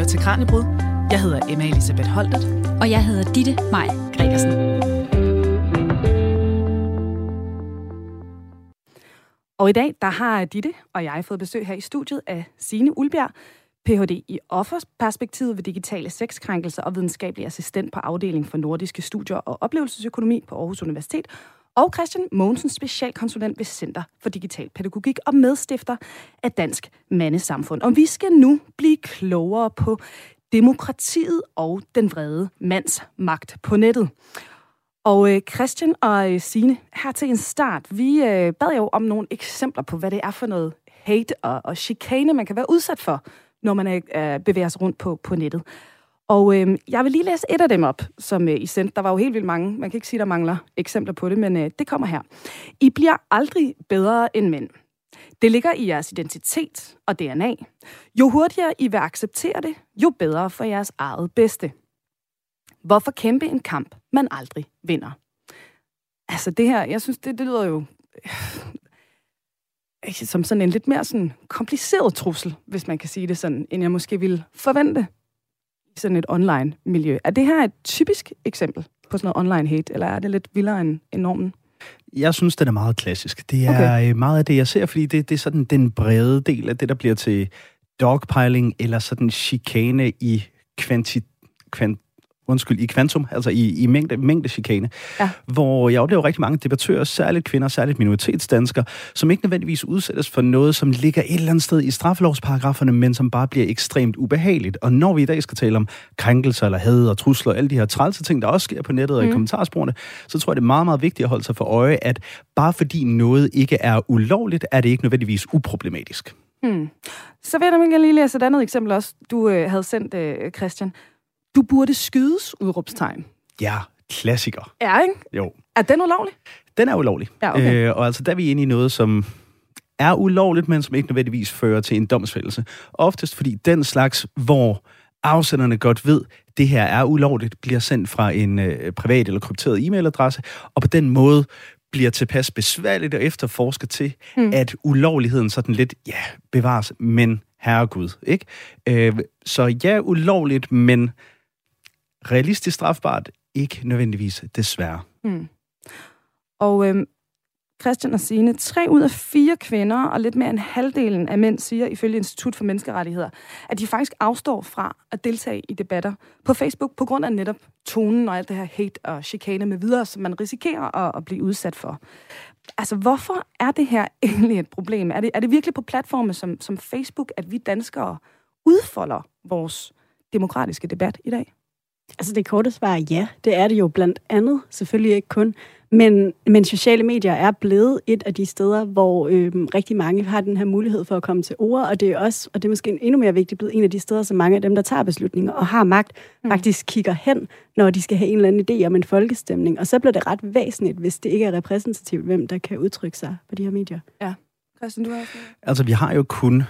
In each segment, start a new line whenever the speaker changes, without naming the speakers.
lytter til Kranjebrud. Jeg hedder Emma Elisabeth Holtet.
Og jeg hedder Ditte Maj Gregersen.
Og i dag, der har Ditte og jeg fået besøg her i studiet af Signe Ulbjerg, Ph.D. i offersperspektivet ved digitale sexkrænkelser og videnskabelig assistent på afdeling for nordiske studier og oplevelsesøkonomi på Aarhus Universitet, og Christian Mogensen, specialkonsulent ved Center for Digital Pædagogik og medstifter af Dansk Mandesamfund. Og vi skal nu blive klogere på demokratiet og den vrede mands magt på nettet. Og øh, Christian og øh, Signe, her til en start, vi øh, bad jo om nogle eksempler på, hvad det er for noget hate og, og chikane, man kan være udsat for, når man øh, øh bevæger sig rundt på, på nettet. Og øh, jeg vil lige læse et af dem op, som øh, I sendte. Der var jo helt vildt mange. Man kan ikke sige, der mangler eksempler på det, men øh, det kommer her. I bliver aldrig bedre end mænd. Det ligger i jeres identitet og DNA. Jo hurtigere I vil acceptere det, jo bedre for jeres eget bedste. Hvorfor kæmpe en kamp, man aldrig vinder? Altså det her, jeg synes, det, det lyder jo øh, som sådan en lidt mere sådan kompliceret trussel, hvis man kan sige det sådan, end jeg måske ville forvente i sådan et online-miljø. Er det her et typisk eksempel på sådan noget online-hate, eller er det lidt vildere end, end normen?
Jeg synes, det er meget klassisk. Det er okay. Øh, meget af det, jeg ser, fordi det, det er sådan den brede del af det, der bliver til dogpiling eller sådan chikane i kvanti, kvant, undskyld, i kvantum, altså i, i mængde, mængde chikane, ja. hvor jeg oplever rigtig mange debattører, særligt kvinder, særligt minoritetsdanskere, som ikke nødvendigvis udsættes for noget, som ligger et eller andet sted i straffelovsparagraferne, men som bare bliver ekstremt ubehageligt. Og når vi i dag skal tale om krænkelser eller had og trusler, og alle de her trælse ting, der også sker på nettet og mm. i kommentarsporene, så tror jeg, det er meget, meget vigtigt at holde sig for øje, at bare fordi noget ikke er ulovligt, er det ikke nødvendigvis uproblematisk. Hmm.
Så vil jeg lige læse et andet eksempel også, du øh, havde sendt, øh, Christian. Du burde skydes, udråbstegn.
Ja, klassiker.
Ja, ikke?
Jo.
Er den ulovlig?
Den er ulovlig.
Ja, okay.
øh, og altså, der er vi inde i noget, som er ulovligt, men som ikke nødvendigvis fører til en domsfældelse. Oftest fordi den slags, hvor afsenderne godt ved, det her er ulovligt, bliver sendt fra en øh, privat eller krypteret e-mailadresse, og på den måde bliver tilpas besværligt at efterforske til, mm. at ulovligheden sådan lidt, ja, bevares, men herregud, ikke? Øh, så ja, ulovligt, men realistisk strafbart, ikke nødvendigvis desværre. Mm.
Og øhm, Christian og Signe, tre ud af fire kvinder og lidt mere end halvdelen af mænd siger ifølge Institut for Menneskerettigheder, at de faktisk afstår fra at deltage i debatter på Facebook på grund af netop tonen og alt det her hate og chikane med videre, som man risikerer at, at blive udsat for. Altså, hvorfor er det her egentlig et problem? Er det, er det virkelig på platforme som, som Facebook, at vi danskere udfolder vores demokratiske debat i dag?
Altså det korte svar er ja, det er det jo blandt andet, selvfølgelig ikke kun, men, men sociale medier er blevet et af de steder, hvor øh, rigtig mange har den her mulighed for at komme til ord, og det er også, og det er måske endnu mere vigtigt, blevet en af de steder, som mange af dem, der tager beslutninger og har magt, mm. faktisk kigger hen, når de skal have en eller anden idé om en folkestemning. Og så bliver det ret væsentligt, hvis det ikke er repræsentativt, hvem der kan udtrykke sig på de her medier.
Ja. Christian, du har
Altså, vi har jo kun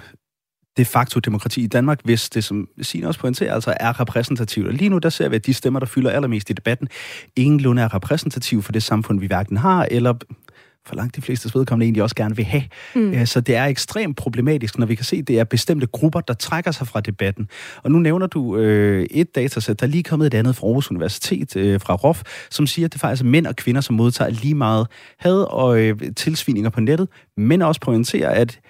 de facto demokrati i Danmark, hvis det, som Signe også pointerer, altså er repræsentativt. Og lige nu, der ser vi, at de stemmer, der fylder allermest i debatten, ingenlunde er repræsentative for det samfund, vi hverken har, eller for langt de fleste vedkommende egentlig også gerne vil have. Mm. Så det er ekstremt problematisk, når vi kan se, at det er bestemte grupper, der trækker sig fra debatten. Og nu nævner du øh, et datasæt, der er lige kommet et andet fra Aarhus Universitet, øh, fra ROF, som siger, at det faktisk er mænd og kvinder, som modtager lige meget had og øh, tilsvininger på nettet, men også pointerer, at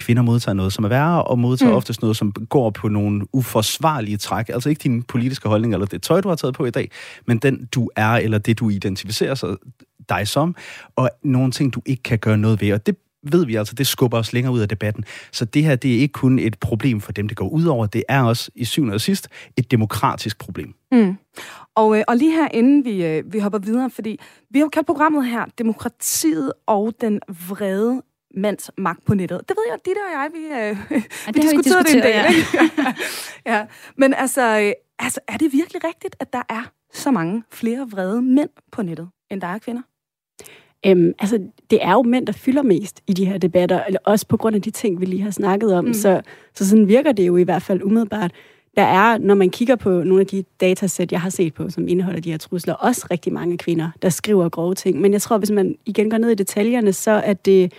kvinder modtager noget, som er værre, og modtager mm. oftest noget, som går på nogle uforsvarlige træk. Altså ikke din politiske holdning eller det tøj, du har taget på i dag, men den du er, eller det du identificerer sig dig som, og nogle ting, du ikke kan gøre noget ved. Og det ved vi altså, det skubber os længere ud af debatten. Så det her, det er ikke kun et problem for dem, det går ud over. Det er også i syvende og sidst et demokratisk problem. Mm.
Og, øh, og lige her, inden vi, øh, vi hopper videre, fordi vi har kaldt programmet her Demokratiet og den vrede mands magt på nettet. Det ved jeg, Ditte og jeg, vi, øh, ja, vi
det diskuterede det en dag.
Ja. ja. Men altså, øh, altså, er det virkelig rigtigt, at der er så mange flere vrede mænd på nettet, end der er kvinder?
Øhm, altså, det er jo mænd, der fylder mest i de her debatter, eller også på grund af de ting, vi lige har snakket om. Mm. Så, så sådan virker det jo i hvert fald umiddelbart. Der er, når man kigger på nogle af de datasæt, jeg har set på, som indeholder de her trusler, også rigtig mange kvinder, der skriver grove ting. Men jeg tror, hvis man igen går ned i detaljerne, så er det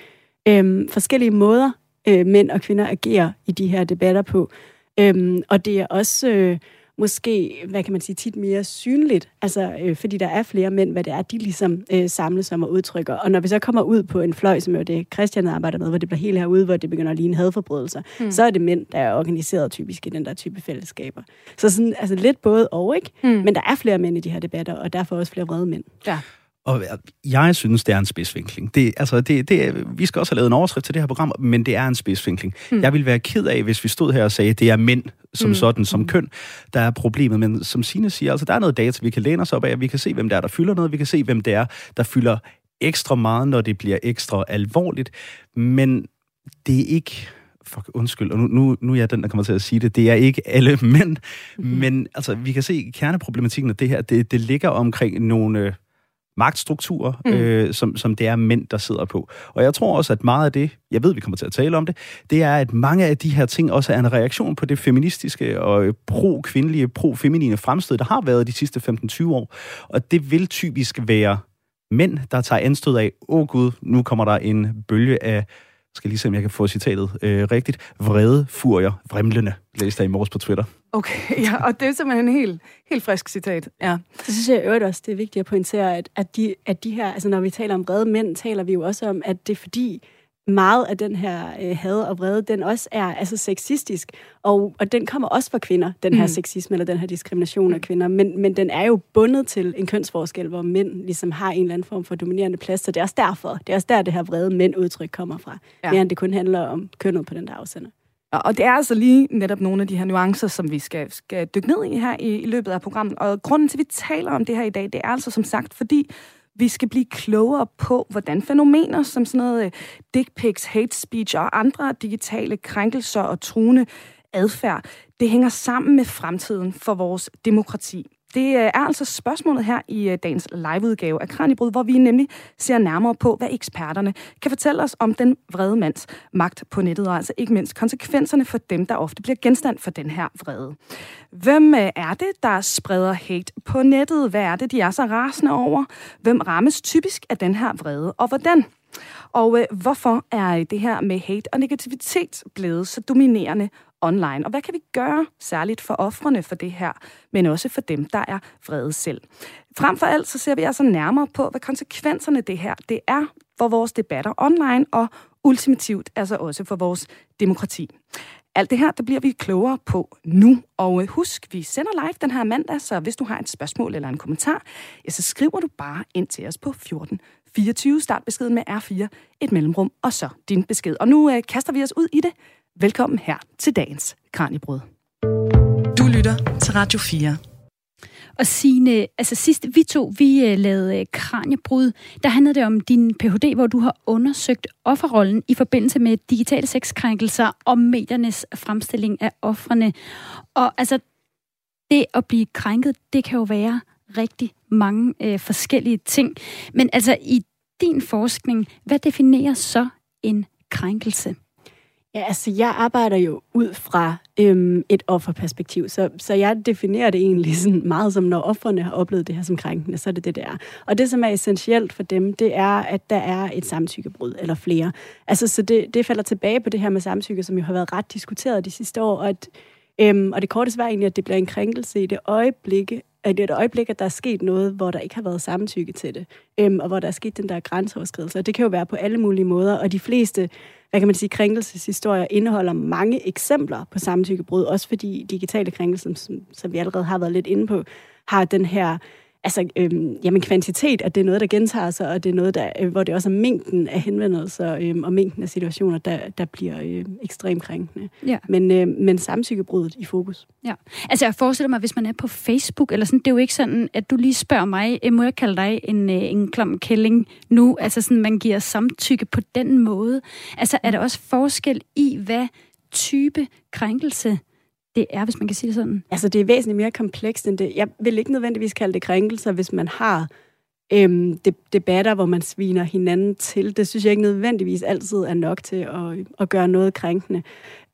øhm, forskellige måder, øh, mænd og kvinder agerer i de her debatter på. Øhm, og det er også... Øh, måske, hvad kan man sige, tit mere synligt, altså øh, fordi der er flere mænd, hvad det er, de ligesom øh, samles om og udtrykker. Og når vi så kommer ud på en fløj, som jo det Christian arbejder med, hvor det bliver helt herude, hvor det begynder at ligne hadforbrydelser, mm. så er det mænd, der er organiseret typisk i den der type fællesskaber. Så sådan, altså lidt både og, ikke? Mm. Men der er flere mænd i de her debatter, og derfor også flere vrede mænd.
Ja.
Og jeg synes, det er en spidsvinkling. Det, altså, det, det, vi skal også have lavet en overskrift til det her program, men det er en spidsvinkling. Mm. Jeg ville være ked af, hvis vi stod her og sagde, at det er mænd som mm. sådan, som mm. køn, der er problemet. Men som Signe siger, altså, der er noget data, vi kan læne os op af, vi kan se, hvem der er, der fylder noget, vi kan se, hvem det er, der fylder ekstra meget, når det bliver ekstra alvorligt. Men det er ikke fuck, undskyld, og nu, nu, nu er jeg den, der kommer til at sige det, det er ikke alle mænd, mm. men altså, vi kan se kerneproblematikken af det her, det, det ligger omkring nogle magtstrukturer, mm. øh, som, som det er mænd, der sidder på. Og jeg tror også, at meget af det, jeg ved, vi kommer til at tale om det, det er, at mange af de her ting også er en reaktion på det feministiske og pro-kvindelige, pro-feminine fremstød, der har været de sidste 15-20 år. Og det vil typisk være mænd, der tager anstød af, åh oh gud, nu kommer der en bølge af skal lige se, om jeg kan få citatet øh, rigtigt. Vrede, furier, vrimlende, læste jeg i morges på Twitter.
Okay, ja, og det er simpelthen en helt, helt frisk citat. Ja.
Så synes jeg øvrigt også, det er vigtigt at pointere, at, at, de, at de her, altså når vi taler om vrede mænd, taler vi jo også om, at det er fordi, meget af den her øh, had og vrede, den også er altså sexistisk, og, og den kommer også fra kvinder, den her mm. sexisme eller den her diskrimination af kvinder, men, men den er jo bundet til en kønsforskel, hvor mænd ligesom har en eller anden form for dominerende plads, så det er også derfor, det er også der, det her vrede mænd-udtryk kommer fra, ja. mere end det kun handler om kønnet på den der afsender.
Og det er altså lige netop nogle af de her nuancer, som vi skal, skal dykke ned i her i, i løbet af programmet. Og grunden til, at vi taler om det her i dag, det er altså som sagt, fordi vi skal blive klogere på, hvordan fænomener som sådan noget øh, dick pics, hate speech og andre digitale krænkelser og truende adfærd, det hænger sammen med fremtiden for vores demokrati. Det øh, er altså spørgsmålet her i øh, dagens liveudgave af Kranjebrud, hvor vi nemlig ser nærmere på, hvad eksperterne kan fortælle os om den vrede mands magt på nettet, og altså ikke mindst konsekvenserne for dem, der ofte bliver genstand for den her vrede. Hvem øh, er det, der spreder hate på nettet? Hvad er det, de er så rasende over? Hvem rammes typisk af den her vrede, og hvordan? Og øh, hvorfor er det her med hate og negativitet blevet så dominerende online. Og hvad kan vi gøre særligt for offrene for det her, men også for dem, der er vrede selv? Frem for alt så ser vi altså nærmere på, hvad konsekvenserne det her det er for vores debatter online og ultimativt altså også for vores demokrati. Alt det her, der bliver vi klogere på nu. Og øh, husk, vi sender live den her mandag, så hvis du har et spørgsmål eller en kommentar, ja, så skriver du bare ind til os på 1424. Start beskeden med R4, et mellemrum, og så din besked. Og nu øh, kaster vi os ud i det. Velkommen her til dagens Kranjebrud.
Du lytter til Radio 4.
Og Signe, altså sidst vi to, vi uh, lavede uh, Kranjebrud, der handlede det om din Ph.D., hvor du har undersøgt offerrollen i forbindelse med digitale sexkrænkelser og mediernes fremstilling af offrene. Og altså, det at blive krænket, det kan jo være rigtig mange uh, forskellige ting. Men altså, i din forskning, hvad definerer så en krænkelse?
Ja, altså jeg arbejder jo ud fra øhm, et offerperspektiv, så, så jeg definerer det egentlig sådan meget som, når offerne har oplevet det her som krænkende, så er det det, der. Og det, som er essentielt for dem, det er, at der er et samtykkebrud, eller flere. Altså, så det, det falder tilbage på det her med samtykke, som jo har været ret diskuteret de sidste år, og, at, øhm, og det korte svar er egentlig, at det bliver en krænkelse i det øjeblik, at det et øjeblik, at der er sket noget, hvor der ikke har været samtykke til det, øhm, og hvor der er sket den der grænseoverskridelse. Og det kan jo være på alle mulige måder, og de fleste hvad kan man sige, krænkelseshistorier indeholder mange eksempler på samtykkebrud, også fordi digitale krænkelser, som, som vi allerede har været lidt inde på, har den her altså, øhm, jamen, kvantitet, at det er noget, der gentager sig, og det er noget, der, øh, hvor det også er mængden af henvendelser øhm, og mængden af situationer, der, der bliver øh, ekstremt krænkende. Ja. Men, øh, men samtykkebruddet i fokus.
Ja. Altså, jeg forestiller mig, hvis man er på Facebook, eller sådan, det er jo ikke sådan, at du lige spørger mig, må jeg kalde dig en, øh, en klam kælling nu? Altså, sådan, man giver samtykke på den måde. Altså, er der også forskel i, hvad type krænkelse det er, hvis man kan sige det sådan?
Altså, det er væsentligt mere komplekst end det. Jeg vil ikke nødvendigvis kalde det krænkelser, hvis man har øhm, debatter, hvor man sviner hinanden til. Det synes jeg ikke nødvendigvis altid er nok til at, at gøre noget krænkende.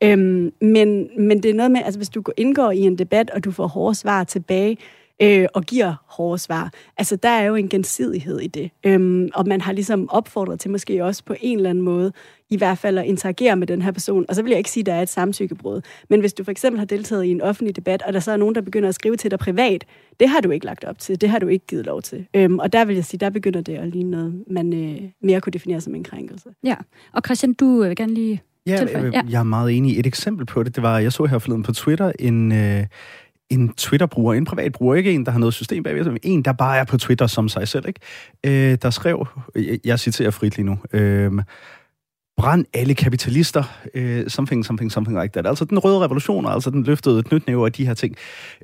Øhm, men, men det er noget med, altså hvis du indgår i en debat, og du får hårde svar tilbage, øh, og giver hårde svar. Altså, der er jo en gensidighed i det. Øhm, og man har ligesom opfordret til måske også på en eller anden måde, i hvert fald at interagere med den her person. Og så vil jeg ikke sige, at der er et samtykkebrud. Men hvis du for eksempel har deltaget i en offentlig debat, og der så er nogen, der begynder at skrive til dig privat, det har du ikke lagt op til. Det har du ikke givet lov til. Øhm, og der vil jeg sige, der begynder det at ligne noget, man øh, mere kunne definere som en krænkelse.
Ja, og Christian, du vil gerne lige
Ja, jeg, ja, jeg er meget enig. Et eksempel på det, det var, jeg så her forleden på Twitter en, øh, en Twitter-bruger, en privat bruger, ikke en, der har noget system bagved, men en, der bare er på Twitter som sig selv, ikke? Øh, der skrev, jeg, jeg citerer frit lige nu, øh, brænd alle kapitalister, øh, something, something, something like that. Altså den røde revolution, altså den løftede knytnæve og de her ting.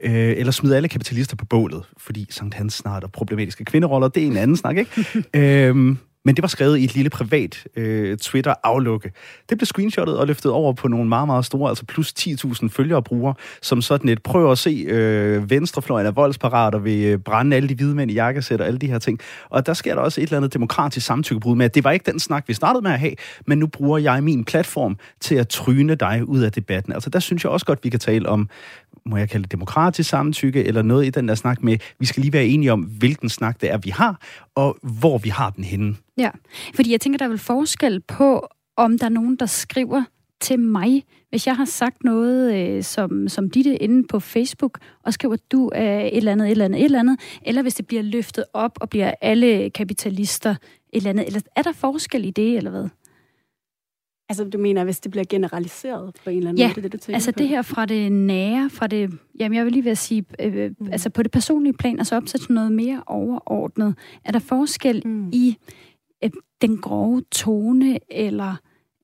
Øh, eller smid alle kapitalister på bålet, fordi Sankt Hans snart er problematiske kvinderoller, det er en anden snak, ikke? øh, men det var skrevet i et lille privat øh, Twitter-aflukke. Det blev screenshottet og løftet over på nogle meget, meget store, altså plus 10.000 følgere brugere, som sådan et prøver at se øh, venstrefløjen af voldsparat og vil øh, brænde alle de hvide mænd i jakkesæt og alle de her ting. Og der sker der også et eller andet demokratisk samtykkebrud med, at det var ikke den snak, vi startede med at have, men nu bruger jeg min platform til at tryne dig ud af debatten. Altså der synes jeg også godt, vi kan tale om må jeg kalde det demokratisk samtykke, eller noget i den der snak med, vi skal lige være enige om, hvilken snak det er, vi har, og hvor vi har den henne.
Ja, fordi jeg tænker, der er vel forskel på, om der er nogen, der skriver til mig, hvis jeg har sagt noget øh, som, som dit inde på Facebook, og skriver, du er et eller andet, et eller andet, et eller andet, eller hvis det bliver løftet op, og bliver alle kapitalister et eller andet, eller er der forskel i det, eller hvad?
Altså, du mener, hvis det bliver generaliseret på en eller anden
ja,
måde? det, du
tænker altså på? det her fra det nære, fra det, jamen jeg vil lige ved at sige, øh, mm. altså på det personlige plan, altså op til noget mere overordnet. Er der forskel mm. i øh, den grove tone, eller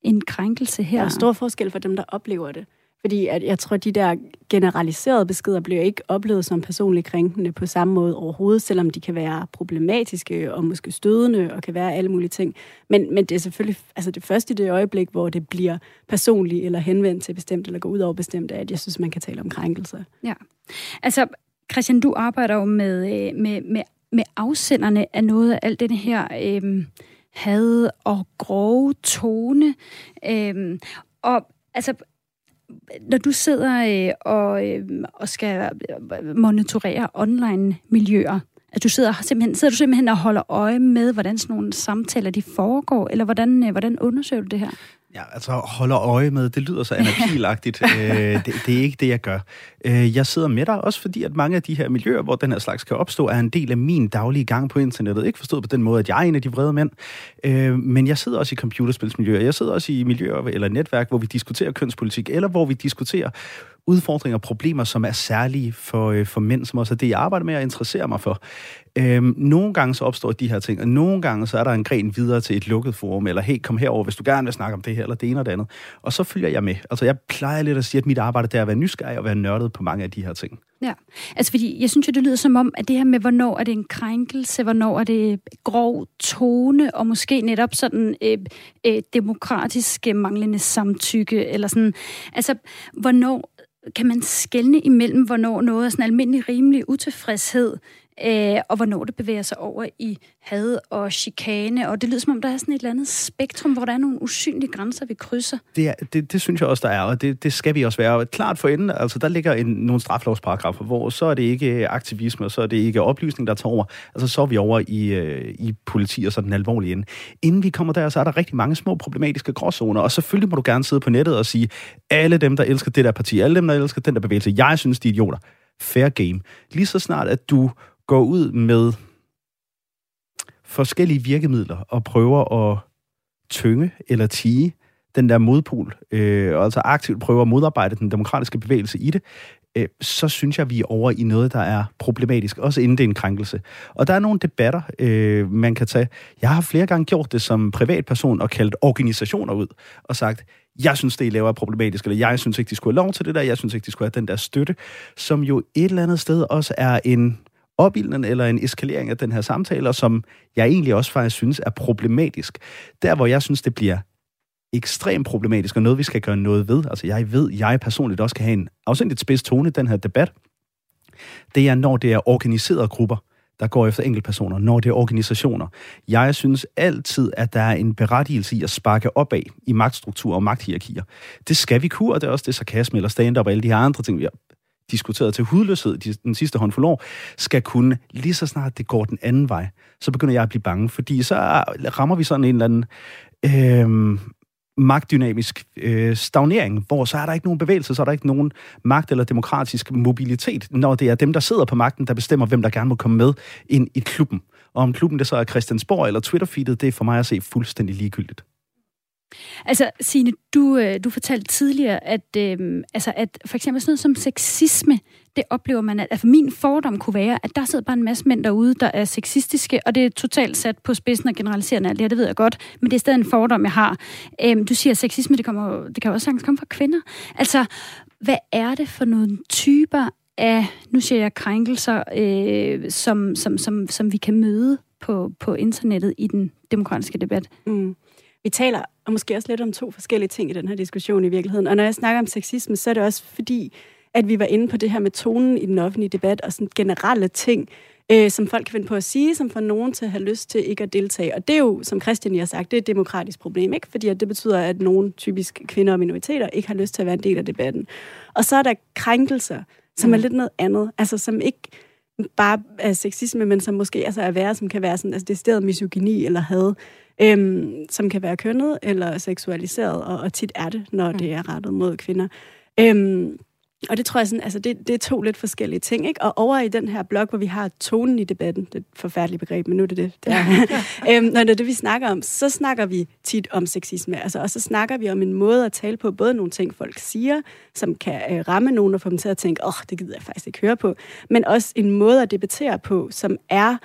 en krænkelse her?
Der er stor forskel for dem, der oplever det. Fordi at jeg tror, at de der generaliserede beskeder bliver ikke oplevet som personligt krænkende på samme måde overhovedet, selvom de kan være problematiske og måske stødende og kan være alle mulige ting. Men, men det er selvfølgelig altså det første i det øjeblik, hvor det bliver personligt eller henvendt til bestemt eller går ud over bestemt, at jeg synes, man kan tale om krænkelse.
Ja. Altså, Christian, du arbejder jo med, øh, med, med, med afsenderne af noget af alt den her øh, had og grove tone. Øh, og altså, når du sidder øh, og, øh, og skal øh, monitorere online-miljøer, at du sidder, simpelthen, sidder du simpelthen og holder øje med, hvordan sådan nogle samtaler de foregår, eller hvordan, øh, hvordan undersøger du det her?
Ja, altså holder øje med, det lyder så anarkilagtigt. øh, det, det er ikke det, jeg gør. Øh, jeg sidder med dig også, fordi at mange af de her miljøer, hvor den her slags kan opstå, er en del af min daglige gang på internettet. Ikke forstået på den måde, at jeg er en af de vrede mænd, øh, men jeg sidder også i computerspilsmiljøer. Jeg sidder også i miljøer eller netværk, hvor vi diskuterer kønspolitik, eller hvor vi diskuterer udfordringer og problemer, som er særlige for, øh, for mænd, som også er det, jeg arbejder med og interesserer mig for. Øhm, nogle gange så opstår de her ting, og nogle gange så er der en gren videre til et lukket forum, eller hey, kom herover, hvis du gerne vil snakke om det her, eller det ene og det andet. Og så følger jeg med. Altså jeg plejer lidt at sige, at mit arbejde det er at være nysgerrig og være nørdet på mange af de her ting.
Ja, altså fordi jeg synes jo, det lyder som om, at det her med, hvornår er det en krænkelse, hvornår er det grov tone, og måske netop sådan øh, øh, demokratisk manglende samtykke, eller sådan, altså hvornår kan man skelne imellem, hvornår noget er sådan almindelig rimelig utilfredshed, øh, og hvornår det bevæger sig over i had og chikane, og det lyder som om, der er sådan et eller andet spektrum, hvor der er nogle usynlige grænser, vi krydser.
Det, er, det, det synes jeg også, der er, og det, det skal vi også være. Klart for enden, altså der ligger en, nogle straflovsparagrafer, hvor så er det ikke aktivisme, og så er det ikke oplysning, der tager over. Altså så er vi over i, øh, i politi og sådan den alvorlige ende. Inden vi kommer der, så er der rigtig mange små problematiske gråzoner, og selvfølgelig må du gerne sidde på nettet og sige, alle dem, der elsker det der parti, alle dem, der elsker den der bevægelse, jeg synes, de er idioter. Fair game. Lige så snart, at du går ud med forskellige virkemidler og prøver at tynge eller tige den der modpol, øh, og altså aktivt prøver at modarbejde den demokratiske bevægelse i det, øh, så synes jeg, vi er over i noget, der er problematisk, også inden det er en krænkelse. Og der er nogle debatter, øh, man kan tage. Jeg har flere gange gjort det som privatperson og kaldt organisationer ud og sagt, jeg synes, det I laver er problematisk, eller jeg synes ikke, de skulle have lov til det der, jeg synes ikke, de skulle have den der støtte, som jo et eller andet sted også er en opildning eller en eskalering af den her samtale, og som jeg egentlig også faktisk synes er problematisk. Der, hvor jeg synes, det bliver ekstremt problematisk, og noget, vi skal gøre noget ved, altså jeg ved, jeg personligt også kan have en afsindigt spids tone i den her debat, det er, når det er organiserede grupper, der går efter enkeltpersoner, når det er organisationer. Jeg synes altid, at der er en berettigelse i at sparke opad i magtstrukturer og magthierarkier. Det skal vi kunne, og det er også det sarkasme eller stand-up og alle de her andre ting, vi diskuteret til hudløshed den sidste håndfuld år, skal kunne, lige så snart det går den anden vej, så begynder jeg at blive bange, fordi så rammer vi sådan en eller anden øh, magtdynamisk øh, stagnering, hvor så er der ikke nogen bevægelse, så er der ikke nogen magt eller demokratisk mobilitet, når det er dem, der sidder på magten, der bestemmer, hvem der gerne må komme med ind i klubben. Og om klubben det så er Christiansborg eller Twitter-feedet, det er for mig at se fuldstændig ligegyldigt.
Altså, Signe, du, øh, du fortalte tidligere, at, øh, altså, at for eksempel sådan noget som sexisme, det oplever man, at altså, min fordom kunne være, at der sidder bare en masse mænd derude, der er sexistiske, og det er totalt sat på spidsen og generaliserende alt det her, det ved jeg godt, men det er stadig en fordom, jeg har. Øh, du siger, at sexisme, det, kommer, det kan også sagtens komme fra kvinder. Altså, hvad er det for nogle typer af, nu siger jeg, krænkelser, øh, som, som, som, som vi kan møde på, på internettet i den demokratiske debat?
Mm. Vi taler og måske også lidt om to forskellige ting i den her diskussion i virkeligheden. Og når jeg snakker om sexisme, så er det også fordi, at vi var inde på det her med tonen i den offentlige debat og sådan generelle ting, øh, som folk kan finde på at sige, som får nogen til at have lyst til ikke at deltage. Og det er jo, som Christian har sagt, det er et demokratisk problem, ikke? Fordi at det betyder, at nogle typisk kvinder og minoriteter ikke har lyst til at være en del af debatten. Og så er der krænkelser, som mm. er lidt noget andet. Altså som ikke bare er sexisme, men som måske altså er værre, som kan være sådan, altså decideret misogyni eller had øhm, som kan være kønnet eller seksualiseret, og, og tit er det, når mm. det er rettet mod kvinder. Øhm, og det tror jeg sådan, altså det, det er to lidt forskellige ting, ikke? Og over i den her blog, hvor vi har tonen i debatten, det er et forfærdeligt begreb, men nu er det det, det er. øhm, når det er det, vi snakker om, så snakker vi tit om sexisme, altså, og så snakker vi om en måde at tale på, både nogle ting, folk siger, som kan øh, ramme nogen og få dem til at tænke, åh, oh, det gider jeg faktisk ikke høre på, men også en måde at debattere på, som er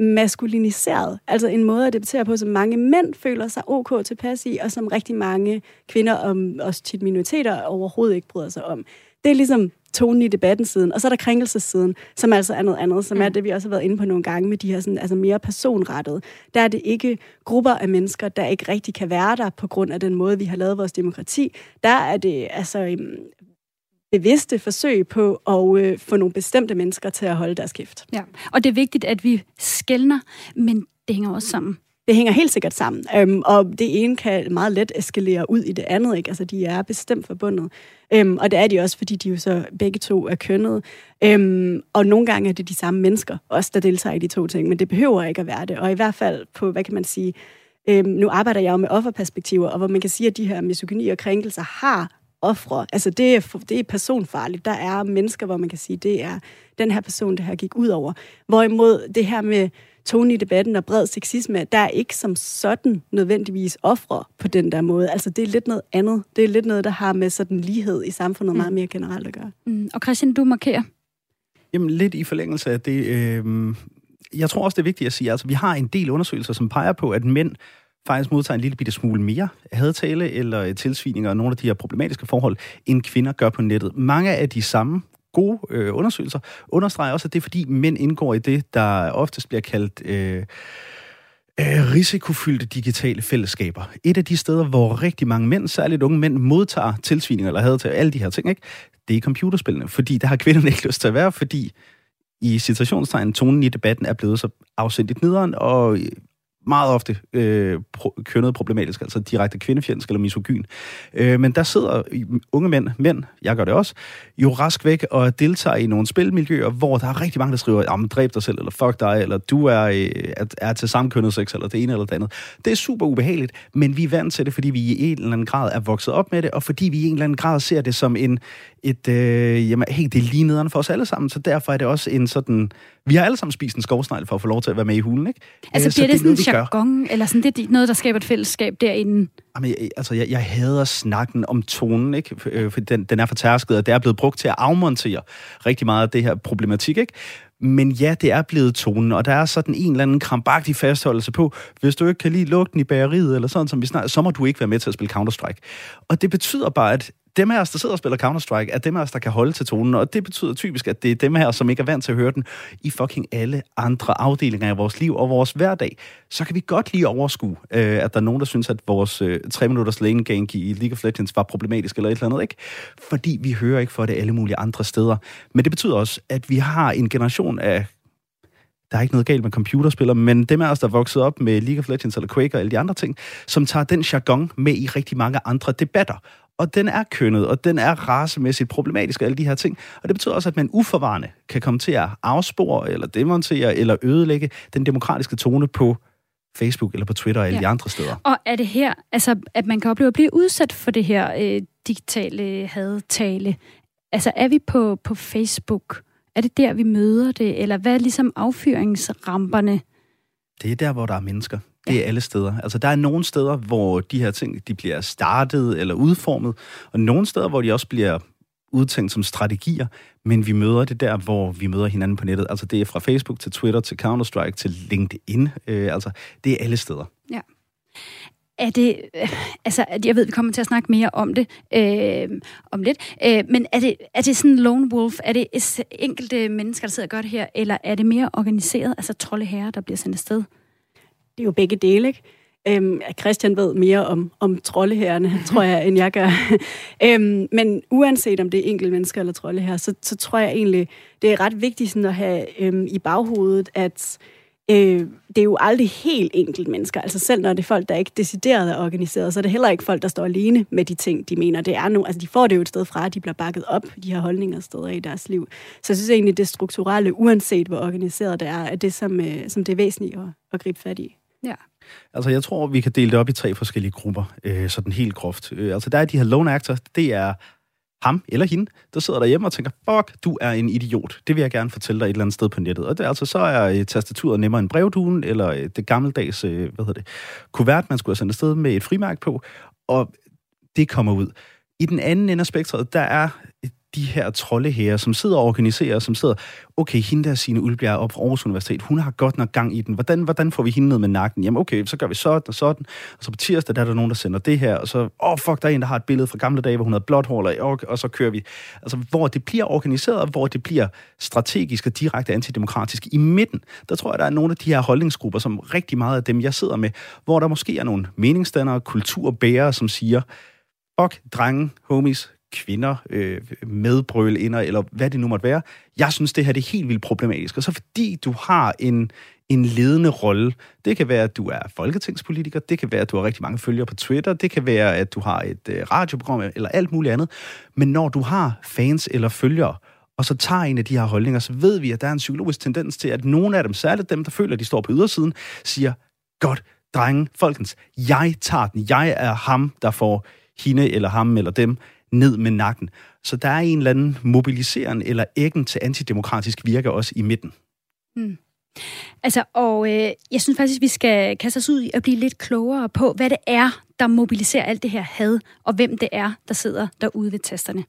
maskuliniseret. Altså en måde at debattere på, som mange mænd føler sig ok tilpas i, og som rigtig mange kvinder og også tit minoriteter overhovedet ikke bryder sig om. Det er ligesom tonen i debatten siden. Og så er der krænkelsessiden, som altså er noget andet, som er mm. det, vi også har været inde på nogle gange med de her sådan, altså mere personrettet. Der er det ikke grupper af mennesker, der ikke rigtig kan være der på grund af den måde, vi har lavet vores demokrati. Der er det altså øhm, bevidste forsøg på at øh, få nogle bestemte mennesker til at holde deres kæft.
Ja, og det er vigtigt, at vi skældner, men det hænger også sammen.
Det hænger helt sikkert sammen, øhm, og det ene kan meget let eskalere ud i det andet, ikke? Altså, de er bestemt forbundet. Øhm, og det er de også, fordi de jo så begge to er kønnet. Øhm, og nogle gange er det de samme mennesker, også der deltager i de to ting, men det behøver ikke at være det. Og i hvert fald på, hvad kan man sige, øhm, nu arbejder jeg jo med offerperspektiver, og hvor man kan sige, at de her misogyni og krænkelser har ofre. Altså, det er, det er personfarligt. Der er mennesker, hvor man kan sige, det er den her person, det her gik ud over. Hvorimod det her med tone i debatten og bred sexisme, der er ikke som sådan nødvendigvis ofre på den der måde. Altså, det er lidt noget andet. Det er lidt noget, der har med sådan lighed i samfundet mm. meget mere generelt at gøre.
Mm. Og Christian, du markerer?
Jamen, lidt i forlængelse af det... Øh, jeg tror også, det er vigtigt at sige, altså, vi har en del undersøgelser, som peger på, at mænd faktisk modtager en lille bitte smule mere hadtale eller tilsvininger og nogle af de her problematiske forhold, end kvinder gør på nettet. Mange af de samme gode øh, undersøgelser understreger også, at det er fordi mænd indgår i det, der oftest bliver kaldt... Øh, øh risikofyldte digitale fællesskaber. Et af de steder, hvor rigtig mange mænd, særligt unge mænd, modtager tilsvininger eller havde til alle de her ting, ikke? det er computerspillene. Fordi der har kvinderne ikke lyst til at være, fordi i situationstegn, tonen i debatten er blevet så afsendigt nederen, og øh, meget ofte øh, pro- kønnet problematisk, altså direkte kvindefjendsk eller misogyn. Øh, men der sidder unge mænd, mænd, jeg gør det også, jo rask væk og deltager i nogle spilmiljøer, hvor der er rigtig mange, der skriver, jamen dræb dig selv, eller fuck dig, eller du er, øh, er, til samkønnet sex, eller det ene eller det andet. Det er super ubehageligt, men vi er vant til det, fordi vi i en eller anden grad er vokset op med det, og fordi vi i en eller anden grad ser det som en, et, øh, jamen, hey, det er lige nederne for os alle sammen, så derfor er det også en sådan, vi har alle sammen spist en skovsnegl for at få lov til at være med i hulen, ikke?
Altså øh, bliver det, det sådan en jargon, eller sådan, det er noget, der skaber et fællesskab derinde?
Jamen, jeg, altså, jeg, jeg hader snakken om tonen, ikke? Øh, for den, den er fortærsket, og det er blevet brugt til at afmontere rigtig meget af det her problematik, ikke? Men ja, det er blevet tonen, og der er sådan en eller anden krampagtig fastholdelse på, hvis du ikke kan lide lugten i bageriet, eller sådan som vi snakker, så må du ikke være med til at spille Counter-Strike. Og det betyder bare, at dem af os, der sidder og spiller Counter-Strike, er dem af os, der kan holde til tonen, og det betyder typisk, at det er dem her, som ikke er vant til at høre den i fucking alle andre afdelinger af vores liv og vores hverdag. Så kan vi godt lige overskue, øh, at der er nogen, der synes, at vores øh, 3 minutters lane gank i League of Legends var problematisk eller et eller andet, ikke? Fordi vi hører ikke for det alle mulige andre steder. Men det betyder også, at vi har en generation af der er ikke noget galt med computerspillere, men dem af os, der er vokset op med League of Legends eller Quake og alle de andre ting, som tager den jargon med i rigtig mange andre debatter og den er kønnet, og den er racemæssigt problematisk og alle de her ting. Og det betyder også, at man uforvarende kan komme til at afspore, eller demontere, eller ødelægge den demokratiske tone på Facebook eller på Twitter og alle ja. de andre steder.
Og er det her, altså at man kan opleve at blive udsat for det her øh, digitale hadtale? Altså er vi på, på Facebook? Er det der, vi møder det? Eller hvad er ligesom affyringsramperne?
Det er der, hvor der er mennesker. Det er alle steder. Altså, der er nogle steder, hvor de her ting de bliver startet eller udformet, og nogle steder, hvor de også bliver udtænkt som strategier, men vi møder det der, hvor vi møder hinanden på nettet. Altså, det er fra Facebook til Twitter til Counter-Strike til LinkedIn. Øh, altså, det er alle steder.
Ja. Er det, altså, jeg ved, vi kommer til at snakke mere om det øh, om lidt, øh, men er det, er det sådan lone wolf? Er det enkelte mennesker, der sidder og gør det her, eller er det mere organiseret, altså troldeherrer, der bliver sendt afsted?
Det er jo begge dele, ikke? Øhm, Christian ved mere om, om troldeherrerne, tror jeg, end jeg gør. øhm, men uanset om det er enkelte mennesker eller troldeherrer, så, så tror jeg egentlig, det er ret vigtigt sådan at have øhm, i baghovedet, at øh, det er jo aldrig helt enkelt mennesker. Altså selv når det er folk, der ikke decideret er organiseret, så er det heller ikke folk, der står alene med de ting, de mener. Det er nu, altså de får det jo et sted fra, at de bliver bakket op, de her holdninger steder i deres liv. Så jeg synes egentlig, det strukturelle, uanset hvor organiseret det er, er det, som, øh, som det er væsentligt at, at gribe fat i.
Ja.
Altså, jeg tror, vi kan dele det op i tre forskellige grupper, øh, sådan helt groft. Øh, altså, der er de her lone actors, det er ham eller hende, der sidder derhjemme og tænker, fuck, du er en idiot. Det vil jeg gerne fortælle dig et eller andet sted på nettet. Og det, altså, så er øh, tastaturet nemmere end brevduen, eller øh, det gammeldags, øh, hvad hedder det, kuvert, man skulle have sendt afsted med et frimærk på, og det kommer ud. I den anden ende af spektret, der er de her trolde her, som sidder og organiserer, som sidder, okay, hende der sine Ulbjerg op fra Aarhus Universitet, hun har godt nok gang i den. Hvordan, hvordan får vi hende ned med nakken? Jamen okay, så gør vi sådan og sådan. Og så på tirsdag, der er der nogen, der sender det her, og så, åh oh, fuck, der er en, der har et billede fra gamle dage, hvor hun havde blåt hår, og, og så kører vi. Altså, hvor det bliver organiseret, hvor det bliver strategisk og direkte antidemokratisk i midten, der tror jeg, der er nogle af de her holdningsgrupper, som rigtig meget af dem, jeg sidder med, hvor der måske er nogle meningsdannere, kulturbærere, som siger, fuck, drenge, homies, kvinder, øh, medbrølinder, eller hvad det nu måtte være. Jeg synes, det her det er helt vildt problematisk. Og så fordi du har en, en ledende rolle. Det kan være, at du er folketingspolitiker, det kan være, at du har rigtig mange følgere på Twitter, det kan være, at du har et øh, radioprogram eller alt muligt andet. Men når du har fans eller følgere, og så tager en af de her holdninger, så ved vi, at der er en psykologisk tendens til, at nogle af dem, særligt dem, der føler, at de står på ydersiden, siger, godt, drenge, folkens, jeg tager den. Jeg er ham, der får hende eller ham eller dem ned med nakken. Så der er en eller anden mobiliserende eller æggen til antidemokratisk virke også i midten.
Mm. Altså, og øh, jeg synes faktisk, vi skal kaste os ud i at blive lidt klogere på, hvad det er, der mobiliserer alt det her had, og hvem det er, der sidder derude ved tasterne.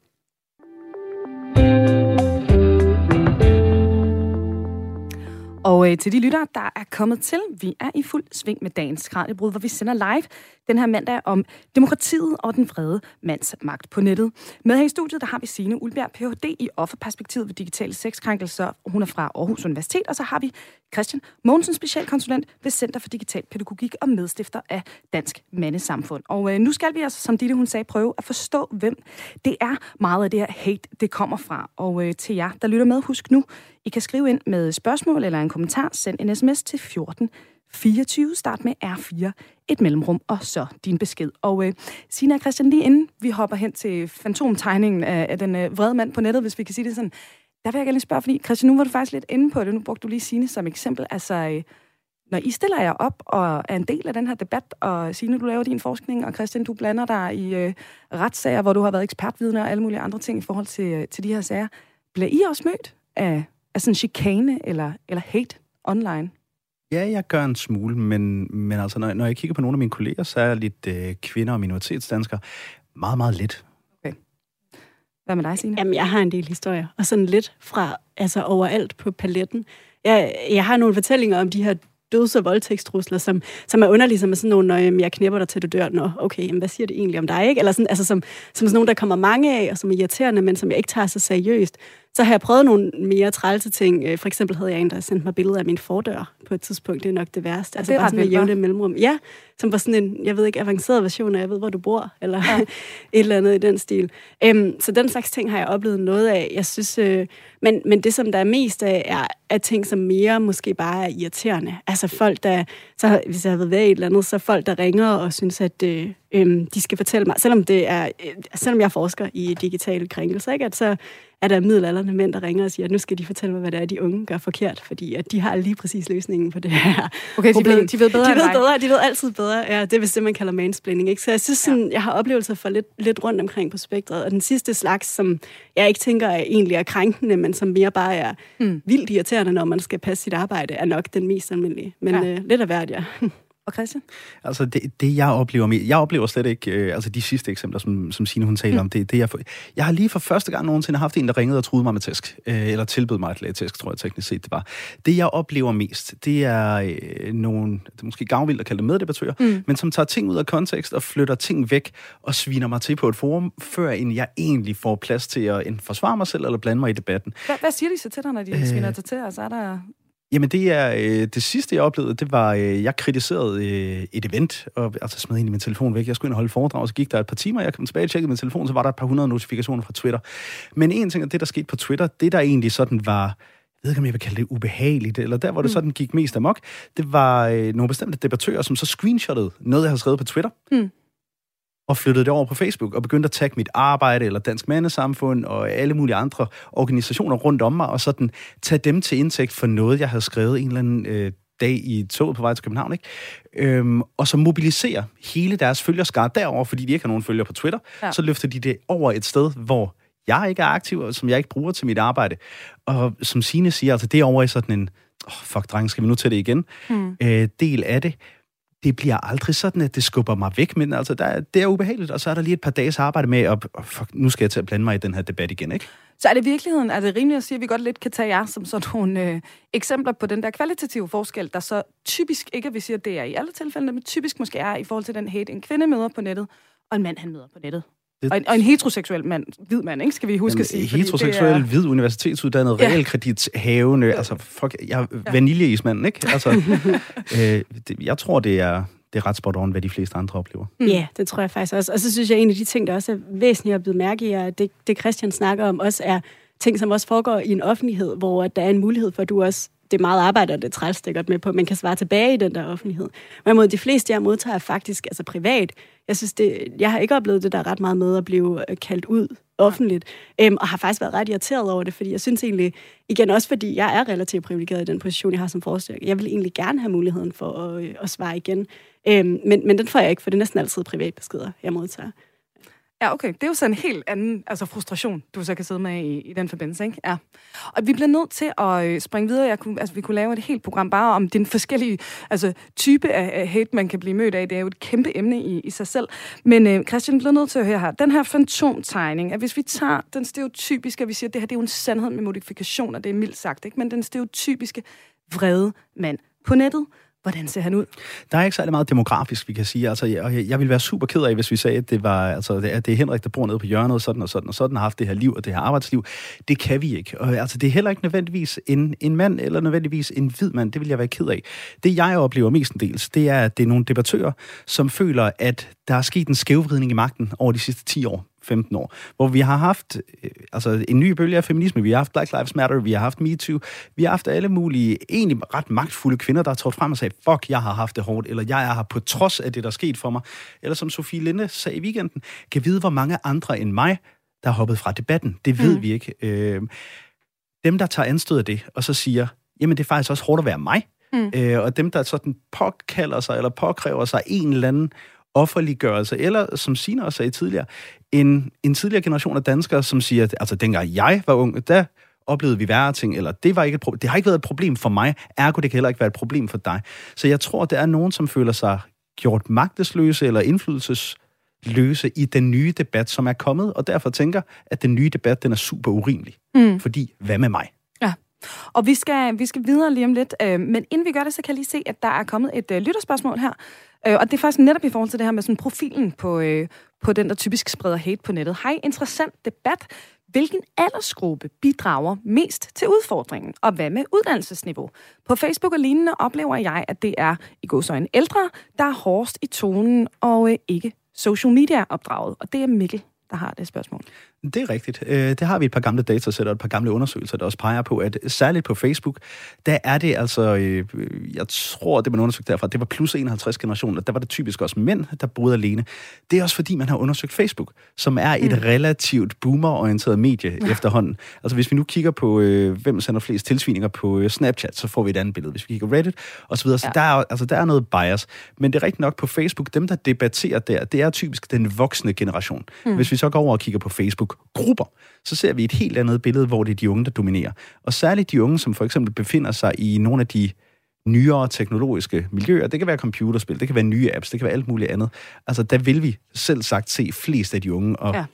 Og øh, til de lyttere, der er kommet til, vi er i fuld sving med dagens Kranjebrud, hvor vi sender live den her mandag om demokratiet og den vrede mands magt på nettet. Med her i studiet, der har vi Signe Ulbjerg, Ph.D. i offerperspektivet ved digitale sexkrænkelser. Hun er fra Aarhus Universitet, og så har vi Christian Mogensen, specialkonsulent ved Center for Digital Pædagogik og medstifter af Dansk Mandesamfund. Og øh, nu skal vi altså, som Ditte hun sagde, prøve at forstå, hvem det er meget af det her hate, det kommer fra. Og øh, til jer, der lytter med, husk nu, i kan skrive ind med spørgsmål eller en kommentar. Send en sms til 14 24. Start med R4, et mellemrum, og så din besked. Og øh, Sina og Christian, lige inden vi hopper hen til fantomtegningen af, af den øh, vrede mand på nettet, hvis vi kan sige det sådan, der vil jeg gerne lige spørge, fordi Christian, nu var du faktisk lidt inde på det, nu brugte du lige Signe som eksempel. Altså, øh, når I stiller jer op og er en del af den her debat, og Signe, du laver din forskning, og Christian, du blander dig i øh, retssager, hvor du har været ekspertvidne og alle mulige andre ting i forhold til, øh, til de her sager, bliver I også mødt af, af sådan chikane eller, eller hate online?
Ja, jeg gør en smule, men, men altså, når, når jeg kigger på nogle af mine kolleger, så er lidt øh, kvinder og minoritetsdanskere meget, meget lidt. Okay.
Hvad med dig, Signe?
Jamen, jeg har en del historier, og sådan lidt fra, altså overalt på paletten. Jeg, jeg har nogle fortællinger om de her døds- og voldtægtstrusler, som, som er underlige, som er sådan nogle, når jeg knipper dig til du dør, nå, okay, jamen, hvad siger det egentlig om dig, ikke? Eller sådan, altså som, som sådan nogle, der kommer mange af, og som er irriterende, men som jeg ikke tager så seriøst. Så har jeg prøvet nogle mere trælse ting. Øh, for eksempel havde jeg en, der sendte mig billeder af min fordør på et tidspunkt. Det er nok det værste. Altså det er bare sådan en jævne mellemrum. Ja, som var sådan en, jeg ved ikke, avanceret version af, jeg ved, hvor du bor, eller ja. et eller andet i den stil. Um, så den slags ting har jeg oplevet noget af. Jeg synes, øh, men, men det, som der er mest af, er, er ting, som mere måske bare er irriterende. Altså folk, der, så hvis jeg har været ved et eller andet, så folk, der ringer og synes, at, øh, øhm, de skal fortælle mig, selvom, det er, øh, selvom jeg forsker i digitale krænkelser, ikke, at så er der middelalderne mænd, der ringer og siger, at nu skal de fortælle mig, hvad det er, de unge gør forkert, fordi at de har lige præcis løsningen på det her
Okay,
problem.
de ved, de ved bedre
de ved bedre, de ved altid bedre. Ja, det er vist det, man kalder mansplaining. Ikke? Så jeg synes, sådan, jeg har oplevelser for lidt, lidt rundt omkring på spektret. Og den sidste slags, som jeg ikke tænker er egentlig er krænkende, men som mere bare er mm. vildt irriterende, når man skal passe sit arbejde, er nok den mest almindelige. Men
Ja.
ja. øh, lidt af hvert, ja.
Og Christian?
Altså, det, det jeg oplever med, jeg oplever slet ikke, øh, altså de sidste eksempler, som, som Signe hun taler mm. om, det, det jeg, for, jeg har lige for første gang nogensinde haft en, der ringede og truede mig med tæsk, øh, eller tilbød mig et tæsk, tror jeg teknisk set det var. Det jeg oplever mest, det er øh, nogle, det er måske gavmildt at kalde det meddebattører, mm. men som tager ting ud af kontekst og flytter ting væk og sviner mig til på et forum, før end jeg egentlig får plads til at enten forsvare mig selv eller blande mig i debatten.
Hvad, hvad siger de så til dig, når de øh... sviner dig til? Altså, er der...
Jamen det er øh, det sidste, jeg oplevede, det var, øh, jeg kritiserede øh, et event, og altså smed egentlig min telefon væk. Jeg skulle ind og holde foredrag, så gik der et par timer, jeg kom tilbage og tjekkede min telefon, så var der et par hundrede notifikationer fra Twitter. Men en ting af det, der skete på Twitter, det der egentlig sådan var, jeg ved ikke, om jeg vil kalde det ubehageligt, eller der, hvor det sådan gik mest amok, det var øh, nogle bestemte debattører, som så screenshottede noget, jeg havde skrevet på Twitter,
Mm.
Og flyttede det over på Facebook, og begyndte at tagge mit arbejde, eller Dansk Mandesamfund, og alle mulige andre organisationer rundt om mig, og sådan tage dem til indtægt for noget, jeg havde skrevet en eller anden øh, dag i toget på vej til København, ikke? Øhm, og så mobilisere hele deres følgerskare derover, fordi de ikke har nogen følger på Twitter,
Ja.
så løfter de det over et sted, hvor jeg ikke er aktiv, og som jeg ikke bruger til mit arbejde. Og som Signe siger, altså det er over i sådan en, oh, fuck dreng, skal vi nu til det igen,
Mm.
øh, del af det. Det bliver aldrig sådan, at det skubber mig væk, men altså, der, det er ubehageligt, og så er der lige et par dages arbejde med, og fuck, nu skal jeg til at blande mig i den her debat igen, ikke?
Så er det i virkeligheden, er det rimeligt at sige, at vi godt lidt kan tage jer som sådan nogle øh, eksempler på den der kvalitative forskel, der så typisk, ikke at vi siger, at det er i alle tilfælde, men typisk måske er i forhold til den hate, en kvinde møder på nettet, og en mand, han møder på nettet.
Det-
Og en, og en heteroseksuel mand, hvid mand, ikke? Skal vi huske
Jamen,
at sige.
heteroseksuel,
er-
hvid, universitetsuddannet,
Ja.
realkredithavende, altså, fuck, jeg er vaniljeismanden, ikke? Altså, øh, det, jeg tror, det er, det er ret spot on, hvad de fleste andre oplever.
Mm. Ja, det tror jeg faktisk også. Og så synes jeg, at en af de ting, der også er væsentligt at blive mærke i, er, at det, det Christian snakker om, også er ting, som også foregår i en offentlighed, hvor at der er en mulighed for, at du også det er meget arbejde, og det er træls, det er godt med på, at man kan svare tilbage i den der offentlighed. Men mod de fleste, jeg modtager, er faktisk altså privat. Jeg synes, det, jeg har ikke oplevet det der ret meget med at blive øh, kaldt ud offentligt, øhm, og har faktisk været ret irriteret over det, fordi jeg synes egentlig, igen også fordi jeg er relativt privilegeret i den position, jeg har som forsker, jeg vil egentlig gerne have muligheden for at, øh, at svare igen. Øhm, men, men den får jeg ikke, for det er næsten altid privatbeskeder, jeg modtager.
Ja, okay. Det er jo så en helt anden altså frustration, du så kan sidde med i, i den forbindelse, ikke? Ja. Og vi bliver nødt til at øh, springe videre. Jeg kunne, altså, vi kunne lave et helt program bare om den forskellige altså, type af, af hate, man kan blive mødt af. Det er jo et kæmpe emne i, i sig selv. Men øh, Christian bliver nødt til at høre her. Den her fantomtegning, at hvis vi tager den stereotypiske, at vi siger, at det her det er jo en sandhed med modifikationer, det er mildt sagt, ikke? Men den stereotypiske vrede mand på nettet, hvordan ser han ud?
Der er ikke særlig meget demografisk, vi kan sige. Altså, jeg, jeg ville være super ked af, hvis vi sagde, at det, var, altså, det, er, det er Henrik, der bor nede på hjørnet, og sådan og sådan, og sådan har haft det her liv og det her arbejdsliv. Det kan vi ikke. Og, altså, det er heller ikke nødvendigvis en, en mand, eller nødvendigvis en hvid mand. Det vil jeg være ked af. Det, jeg oplever mestendels, det er, at det er nogle debattører, som føler, at der er sket en skævvridning i magten over de sidste 10 år. 15 år, hvor vi har haft øh, altså en ny bølge af feminisme, vi har haft Black Lives Matter, vi har haft MeToo, vi har haft alle mulige, egentlig ret magtfulde kvinder, der har trådt frem og sagt, fuck, jeg har haft det hårdt, eller jeg er her på trods af det, der er sket for mig. Eller som Sofie Linde sagde i weekenden, kan vide, hvor mange andre end mig, der har hoppet fra debatten. Det ved mm. vi ikke. Øh, dem, der tager anstød af det, og så siger, jamen det er faktisk også hårdt at være mig, mm. øh, og dem, der sådan påkalder sig, eller påkræver sig en eller anden offerliggørelse, eller som Sina også sagde tidligere, en, en tidligere generation af danskere, som siger, at altså, dengang jeg var ung, der oplevede vi værre ting, eller det, var ikke et det har ikke været et problem for mig, ergo det kan heller ikke være et problem for dig. Så jeg tror, der er nogen, som føler sig gjort magtesløse eller indflydelsesløse i den nye debat, som er kommet, og derfor tænker, at den nye debat, den er super urimelig. Mm. Fordi, hvad med mig?
Ja. Og vi skal, vi skal videre lige om lidt, øh, men inden vi gør det, så kan jeg lige se, at der er kommet et øh, lytterspørgsmål her. Øh, og det er faktisk netop i forhold til det her med sådan profilen på, øh, på den, der typisk spreder hate på nettet. Hej, interessant debat. Hvilken aldersgruppe bidrager mest til udfordringen? Og hvad med uddannelsesniveau? På Facebook og lignende oplever jeg, at det er i godsøjne ældre, der er hårdest i tonen og øh, ikke social media opdraget. Og det er Mikkel, der har det spørgsmål.
Det er rigtigt. Øh, det har vi et par gamle datasæt og et par gamle undersøgelser, der også peger på, at særligt på Facebook, der er det altså, øh, jeg tror, det man undersøgte derfra, det var plus 51 generationer, der var det typisk også mænd, der boede alene. Det er også fordi, man har undersøgt Facebook, som er et mm. relativt boomer-orienteret medie ja. efterhånden. Altså hvis vi nu kigger på, øh, hvem sender flest tilsvininger på Snapchat, så får vi et andet billede. Hvis vi kigger Reddit og så videre, så ja. der, er, altså, der er noget bias. Men det er rigtigt nok på Facebook, dem der debatterer der, det er typisk den voksne generation. Mm. Hvis vi så går over og kigger på Facebook-grupper, så ser vi et helt andet billede, hvor det er de unge, der dominerer. Og særligt de unge, som for eksempel befinder sig i nogle af de nyere teknologiske miljøer. Det kan være computerspil, det kan være nye apps, det kan være alt muligt andet. Altså, der vil vi selv sagt se flest af de unge. Og ja.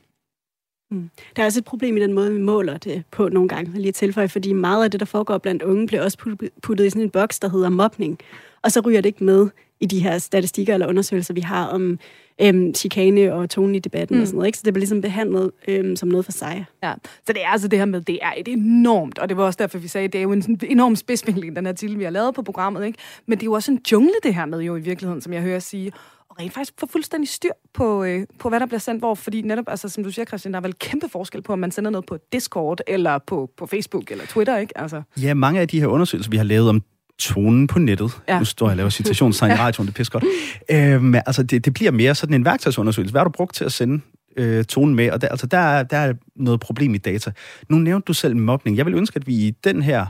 Mm. Der er også et problem i den måde, vi måler det på nogle gange, lige tilføje, fordi meget af det, der foregår blandt unge, bliver også puttet i sådan en boks, der hedder mobning. Og så ryger det ikke med i de her statistikker eller undersøgelser, vi har om øhm, chikane og tonen i debatten mm. og sådan noget. Ikke? Så det bliver ligesom behandlet øhm, som noget for sig.
Ja, så det er altså det her med, det er et enormt, og det var også derfor, vi sagde, det er jo en sådan enorm spidsvinkling, den her til, vi har lavet på programmet. Ikke? Men det er jo også en jungle, det her med jo i virkeligheden, som jeg hører sige og rent faktisk få fuldstændig styr på, øh, på, hvad der bliver sendt hvor, fordi netop, altså, som du siger, Christian, der er vel kæmpe forskel på, om man sender noget på Discord, eller på, på Facebook, eller Twitter, ikke? Altså.
Ja, mange af de her undersøgelser, vi har lavet om tonen på nettet. Ja. Nu står jeg og laver citationstegn i radioen, det er godt. Øhm, altså, det, det bliver mere sådan en værktøjsundersøgelse. Hvad har du brugt til at sende øh, tonen med? Og der, altså, der, er, der er noget problem i data. Nu nævnte du selv mobning. Jeg vil ønske, at vi i den her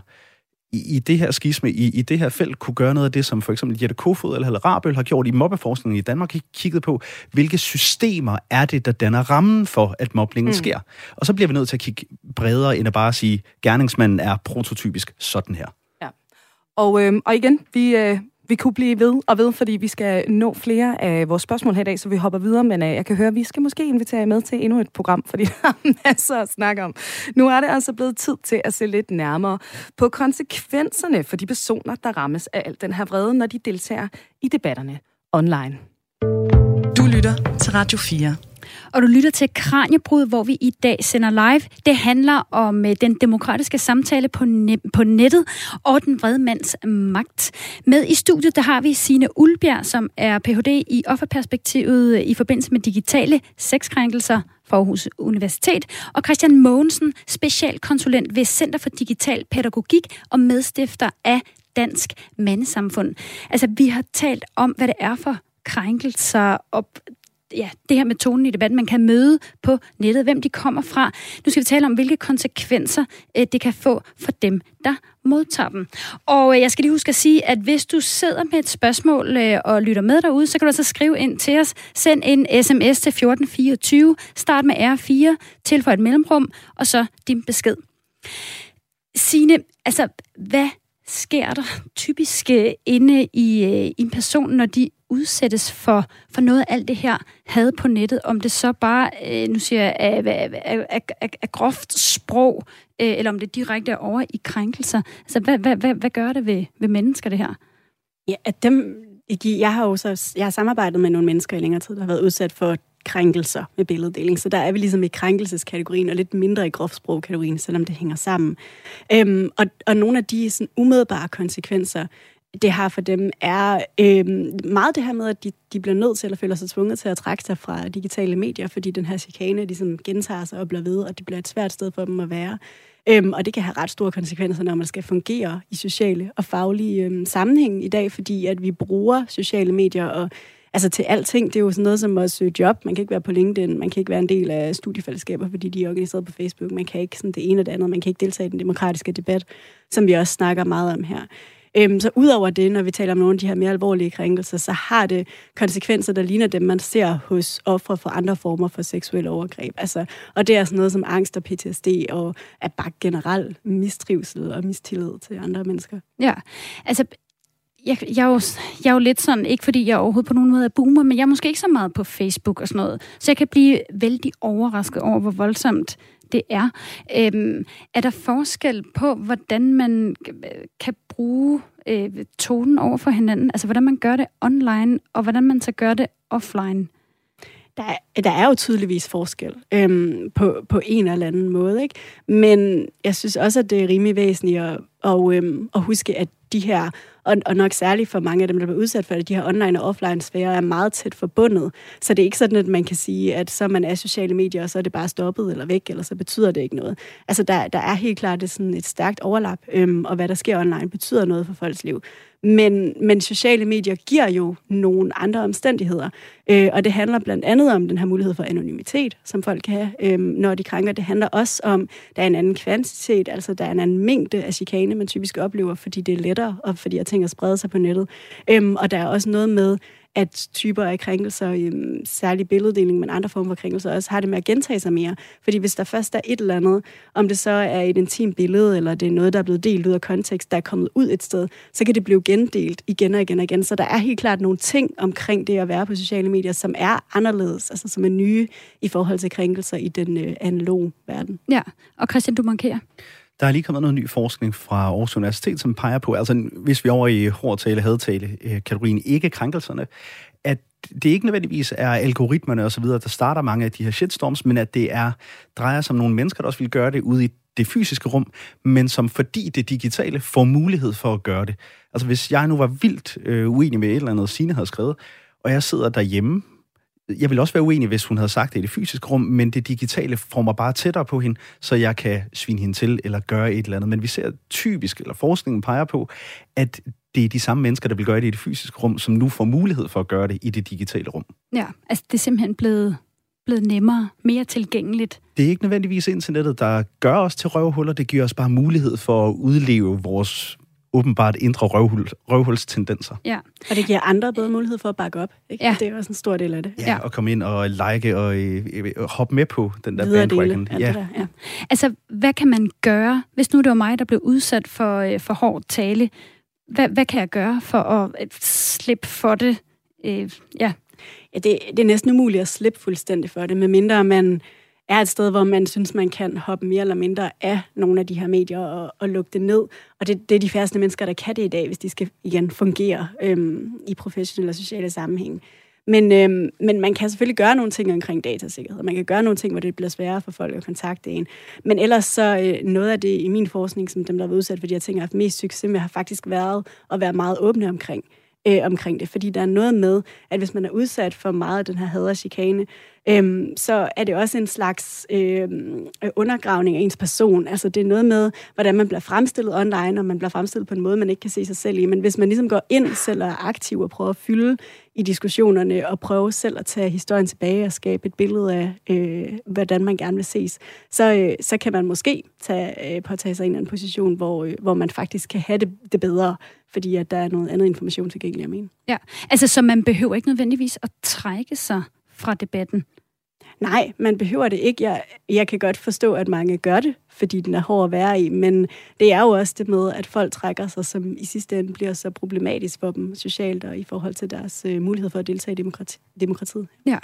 i, i det her skisme, i, i det her felt, kunne gøre noget af det, som for eksempel Jette Kofod eller Halle Rabøl har gjort i mobbeforskningen i Danmark, kigget på, hvilke systemer er det, der danner rammen for, at mobningen mm. sker. Og så bliver vi nødt til at kigge bredere, end at bare sige, gerningsmanden er prototypisk sådan her.
Og, øh, og igen, vi, øh, vi kunne blive ved og ved, fordi vi skal nå flere af vores spørgsmål her i dag, så vi hopper videre. Men øh, jeg kan høre, at vi skal måske invitere jer med til endnu et program, fordi der er masser at snakke om. Nu er det altså blevet tid til at se lidt nærmere på konsekvenserne for de personer, der rammes af alt den her vrede, når de deltager i debatterne online.
Du lytter til Radio 4
og du lytter til Kranjebrud, hvor vi i dag sender live. Det handler om øh, den demokratiske samtale på, ne- på nettet og den vrede mands magt. Med i studiet, der har vi Sine Ulbjerg, som er Ph.D. i offerperspektivet øh, i forbindelse med digitale sexkrænkelser for Aarhus Universitet, og Christian Mogensen, specialkonsulent ved Center for Digital Pædagogik og medstifter af Dansk Mandesamfund. Altså, vi har talt om, hvad det er for krænkelser, og ja, det her med tonen i debatten, man kan møde på nettet, hvem de kommer fra. Nu skal vi tale om, hvilke konsekvenser øh, det kan få for dem, der modtager dem. Og øh, jeg skal lige huske at sige, at hvis du sidder med et spørgsmål øh, og lytter med derude, så kan du så altså skrive ind til os. Send en sms til 1424, start med R4, tilføj et mellemrum, og så din besked. Signe, altså, hvad sker der typisk øh, inde i, øh, i en person, når de udsættes for, for noget af alt det her had på nettet, om det så bare, øh, nu siger jeg, er, er, er, er, er groft sprog, øh, eller om det direkte er over i krænkelser. Altså, hvad, hvad, hvad, hvad gør det ved, ved mennesker, det her?
Ja, at dem, jeg har jo så, jeg har samarbejdet med nogle mennesker i længere tid, der har været udsat for krænkelser med billeddeling. Så der er vi ligesom i krænkelseskategorien og lidt mindre i groftsprogkategorien, selvom det hænger sammen. Øhm, og, og nogle af de sådan, umiddelbare konsekvenser, det har for dem, er øh, meget det her med, at de, de bliver nødt til, eller føler sig tvunget til at trække sig fra digitale medier, fordi den her chikane ligesom gentager sig og bliver ved, og det bliver et svært sted for dem at være. Øhm, og det kan have ret store konsekvenser, når man skal fungere i sociale og faglige øhm, sammenhæng i dag, fordi at vi bruger sociale medier og altså til alting. Det er jo sådan noget som at søge job. Man kan ikke være på LinkedIn, man kan ikke være en del af studiefællesskaber, fordi de er organiseret på Facebook. Man kan ikke sådan det ene og det andet, man kan ikke deltage i den demokratiske debat, som vi også snakker meget om her. Øhm, så udover det, når vi taler om nogle af de her mere alvorlige krænkelser, så har det konsekvenser, der ligner dem, man ser hos ofre for andre former for seksuelle overgreb. Altså, og det er sådan noget som angst og PTSD og er bare generelt mistrivsel og mistillid til andre mennesker.
Ja, altså jeg, jeg, er jo, jeg er jo lidt sådan, ikke fordi jeg overhovedet på nogen måde er boomer, men jeg er måske ikke så meget på Facebook og sådan noget. Så jeg kan blive vældig overrasket over, hvor voldsomt det er. Øhm, er der forskel på, hvordan man øh, kan bruge øh, tonen over for hinanden? Altså, hvordan man gør det online, og hvordan man så gør det offline?
Der er, der er jo tydeligvis forskel øhm, på, på en eller anden måde, ikke? Men jeg synes også, at det er rimelig væsentligt at, og, øhm, at huske, at de her og, og nok særligt for mange af dem, der bliver udsat for det, de her online og offline sfære er meget tæt forbundet. Så det er ikke sådan, at man kan sige, at så man er sociale medier, og så er det bare stoppet eller væk, eller så betyder det ikke noget. Altså der, der er helt klart det sådan et stærkt overlap, øhm, og hvad der sker online betyder noget for folks liv. Men, men sociale medier giver jo nogle andre omstændigheder, øh, og det handler blandt andet om den her mulighed for anonymitet, som folk kan have, øh, når de krænker. Det handler også om, der er en anden kvantitet, altså der er en anden mængde af chikane, man typisk oplever, fordi det er lettere, og fordi at ting er spredt sig på nettet. Øh, og der er også noget med, at typer af krænkelser, øhm, særlig billeddeling, men andre former for krænkelser, også har det med at gentage sig mere. Fordi hvis der først er et eller andet, om det så er et intimt billede, eller det er noget, der er blevet delt ud af kontekst, der er kommet ud et sted, så kan det blive gendelt igen og igen og igen. Så der er helt klart nogle ting omkring det at være på sociale medier, som er anderledes, altså som er nye i forhold til krænkelser i den øh, analoge verden.
Ja, og Christian, du markerer.
Der er lige kommet noget ny forskning fra Aarhus Universitet, som peger på, altså hvis vi over i hårdtale, hadtale, øh, kategorien ikke krænkelserne, at det ikke nødvendigvis er algoritmerne osv., der starter mange af de her shitstorms, men at det er drejer sig om nogle mennesker, der også vil gøre det ude i det fysiske rum, men som fordi det digitale får mulighed for at gøre det. Altså hvis jeg nu var vildt øh, uenig med et eller andet, Signe havde skrevet, og jeg sidder derhjemme jeg vil også være uenig, hvis hun havde sagt det i det fysiske rum, men det digitale får mig bare tættere på hende, så jeg kan svine hende til eller gøre et eller andet. Men vi ser typisk, eller forskningen peger på, at det er de samme mennesker, der vil gøre det i det fysiske rum, som nu får mulighed for at gøre det i det digitale rum.
Ja, altså det er simpelthen blevet, blevet nemmere, mere tilgængeligt.
Det er ikke nødvendigvis internettet, der gør os til røvhuller. Det giver os bare mulighed for at udleve vores åbenbart indre røvhul, røvhulstendenser.
Ja.
Og det giver andre bedre mulighed for at bakke op. Ikke? Ja. Det er også en stor del af det.
Ja, ja. og komme ind og like og øh, øh, hoppe med på den der
Videre
bandwagon.
Ja. Der, ja.
Altså, hvad kan man gøre, hvis nu det var mig, der blev udsat for, øh, for hård tale? Hvad, hvad kan jeg gøre for at slippe for det? Øh, ja.
Ja, det, det er næsten umuligt at slippe fuldstændig for det, medmindre man er et sted, hvor man synes, man kan hoppe mere eller mindre af nogle af de her medier og, og lukke det ned. Og det, det er de færreste mennesker, der kan det i dag, hvis de skal igen fungere øhm, i professionelle og sociale sammenhæng. Men, øhm, men man kan selvfølgelig gøre nogle ting omkring datasikkerhed. Man kan gøre nogle ting, hvor det bliver sværere for folk at kontakte en. Men ellers så øh, noget af det i min forskning, som dem, der har været udsat for de her ting, har haft mest succes med, har faktisk været at være meget åbne omkring øh, omkring det. Fordi der er noget med, at hvis man er udsat for meget af den her hader chikane, øh, så er det også en slags øhm, øh, undergravning af ens person. Altså det er noget med, hvordan man bliver fremstillet online, og man bliver fremstillet på en måde, man ikke kan se sig selv i. Men hvis man ligesom går ind selv og er aktiv og prøver at fylde i diskussionerne og prøve selv at tage historien tilbage og skabe et billede af, øh, hvordan man gerne vil ses, så, øh, så kan man måske tage, øh, påtage sig en eller anden position, hvor, øh, hvor man faktisk kan have det, det bedre, fordi at der er noget andet information tilgængelig, jeg mener.
Ja, altså så man behøver ikke nødvendigvis at trække sig fra debatten.
Nej, man behøver det ikke. Jeg, jeg kan godt forstå, at mange gør det, fordi den er hård at være i, men det er jo også det med, at folk trækker sig, som i sidste ende bliver så problematisk for dem socialt og i forhold til deres øh, mulighed for at deltage i demokrati, demokratiet.
Ja.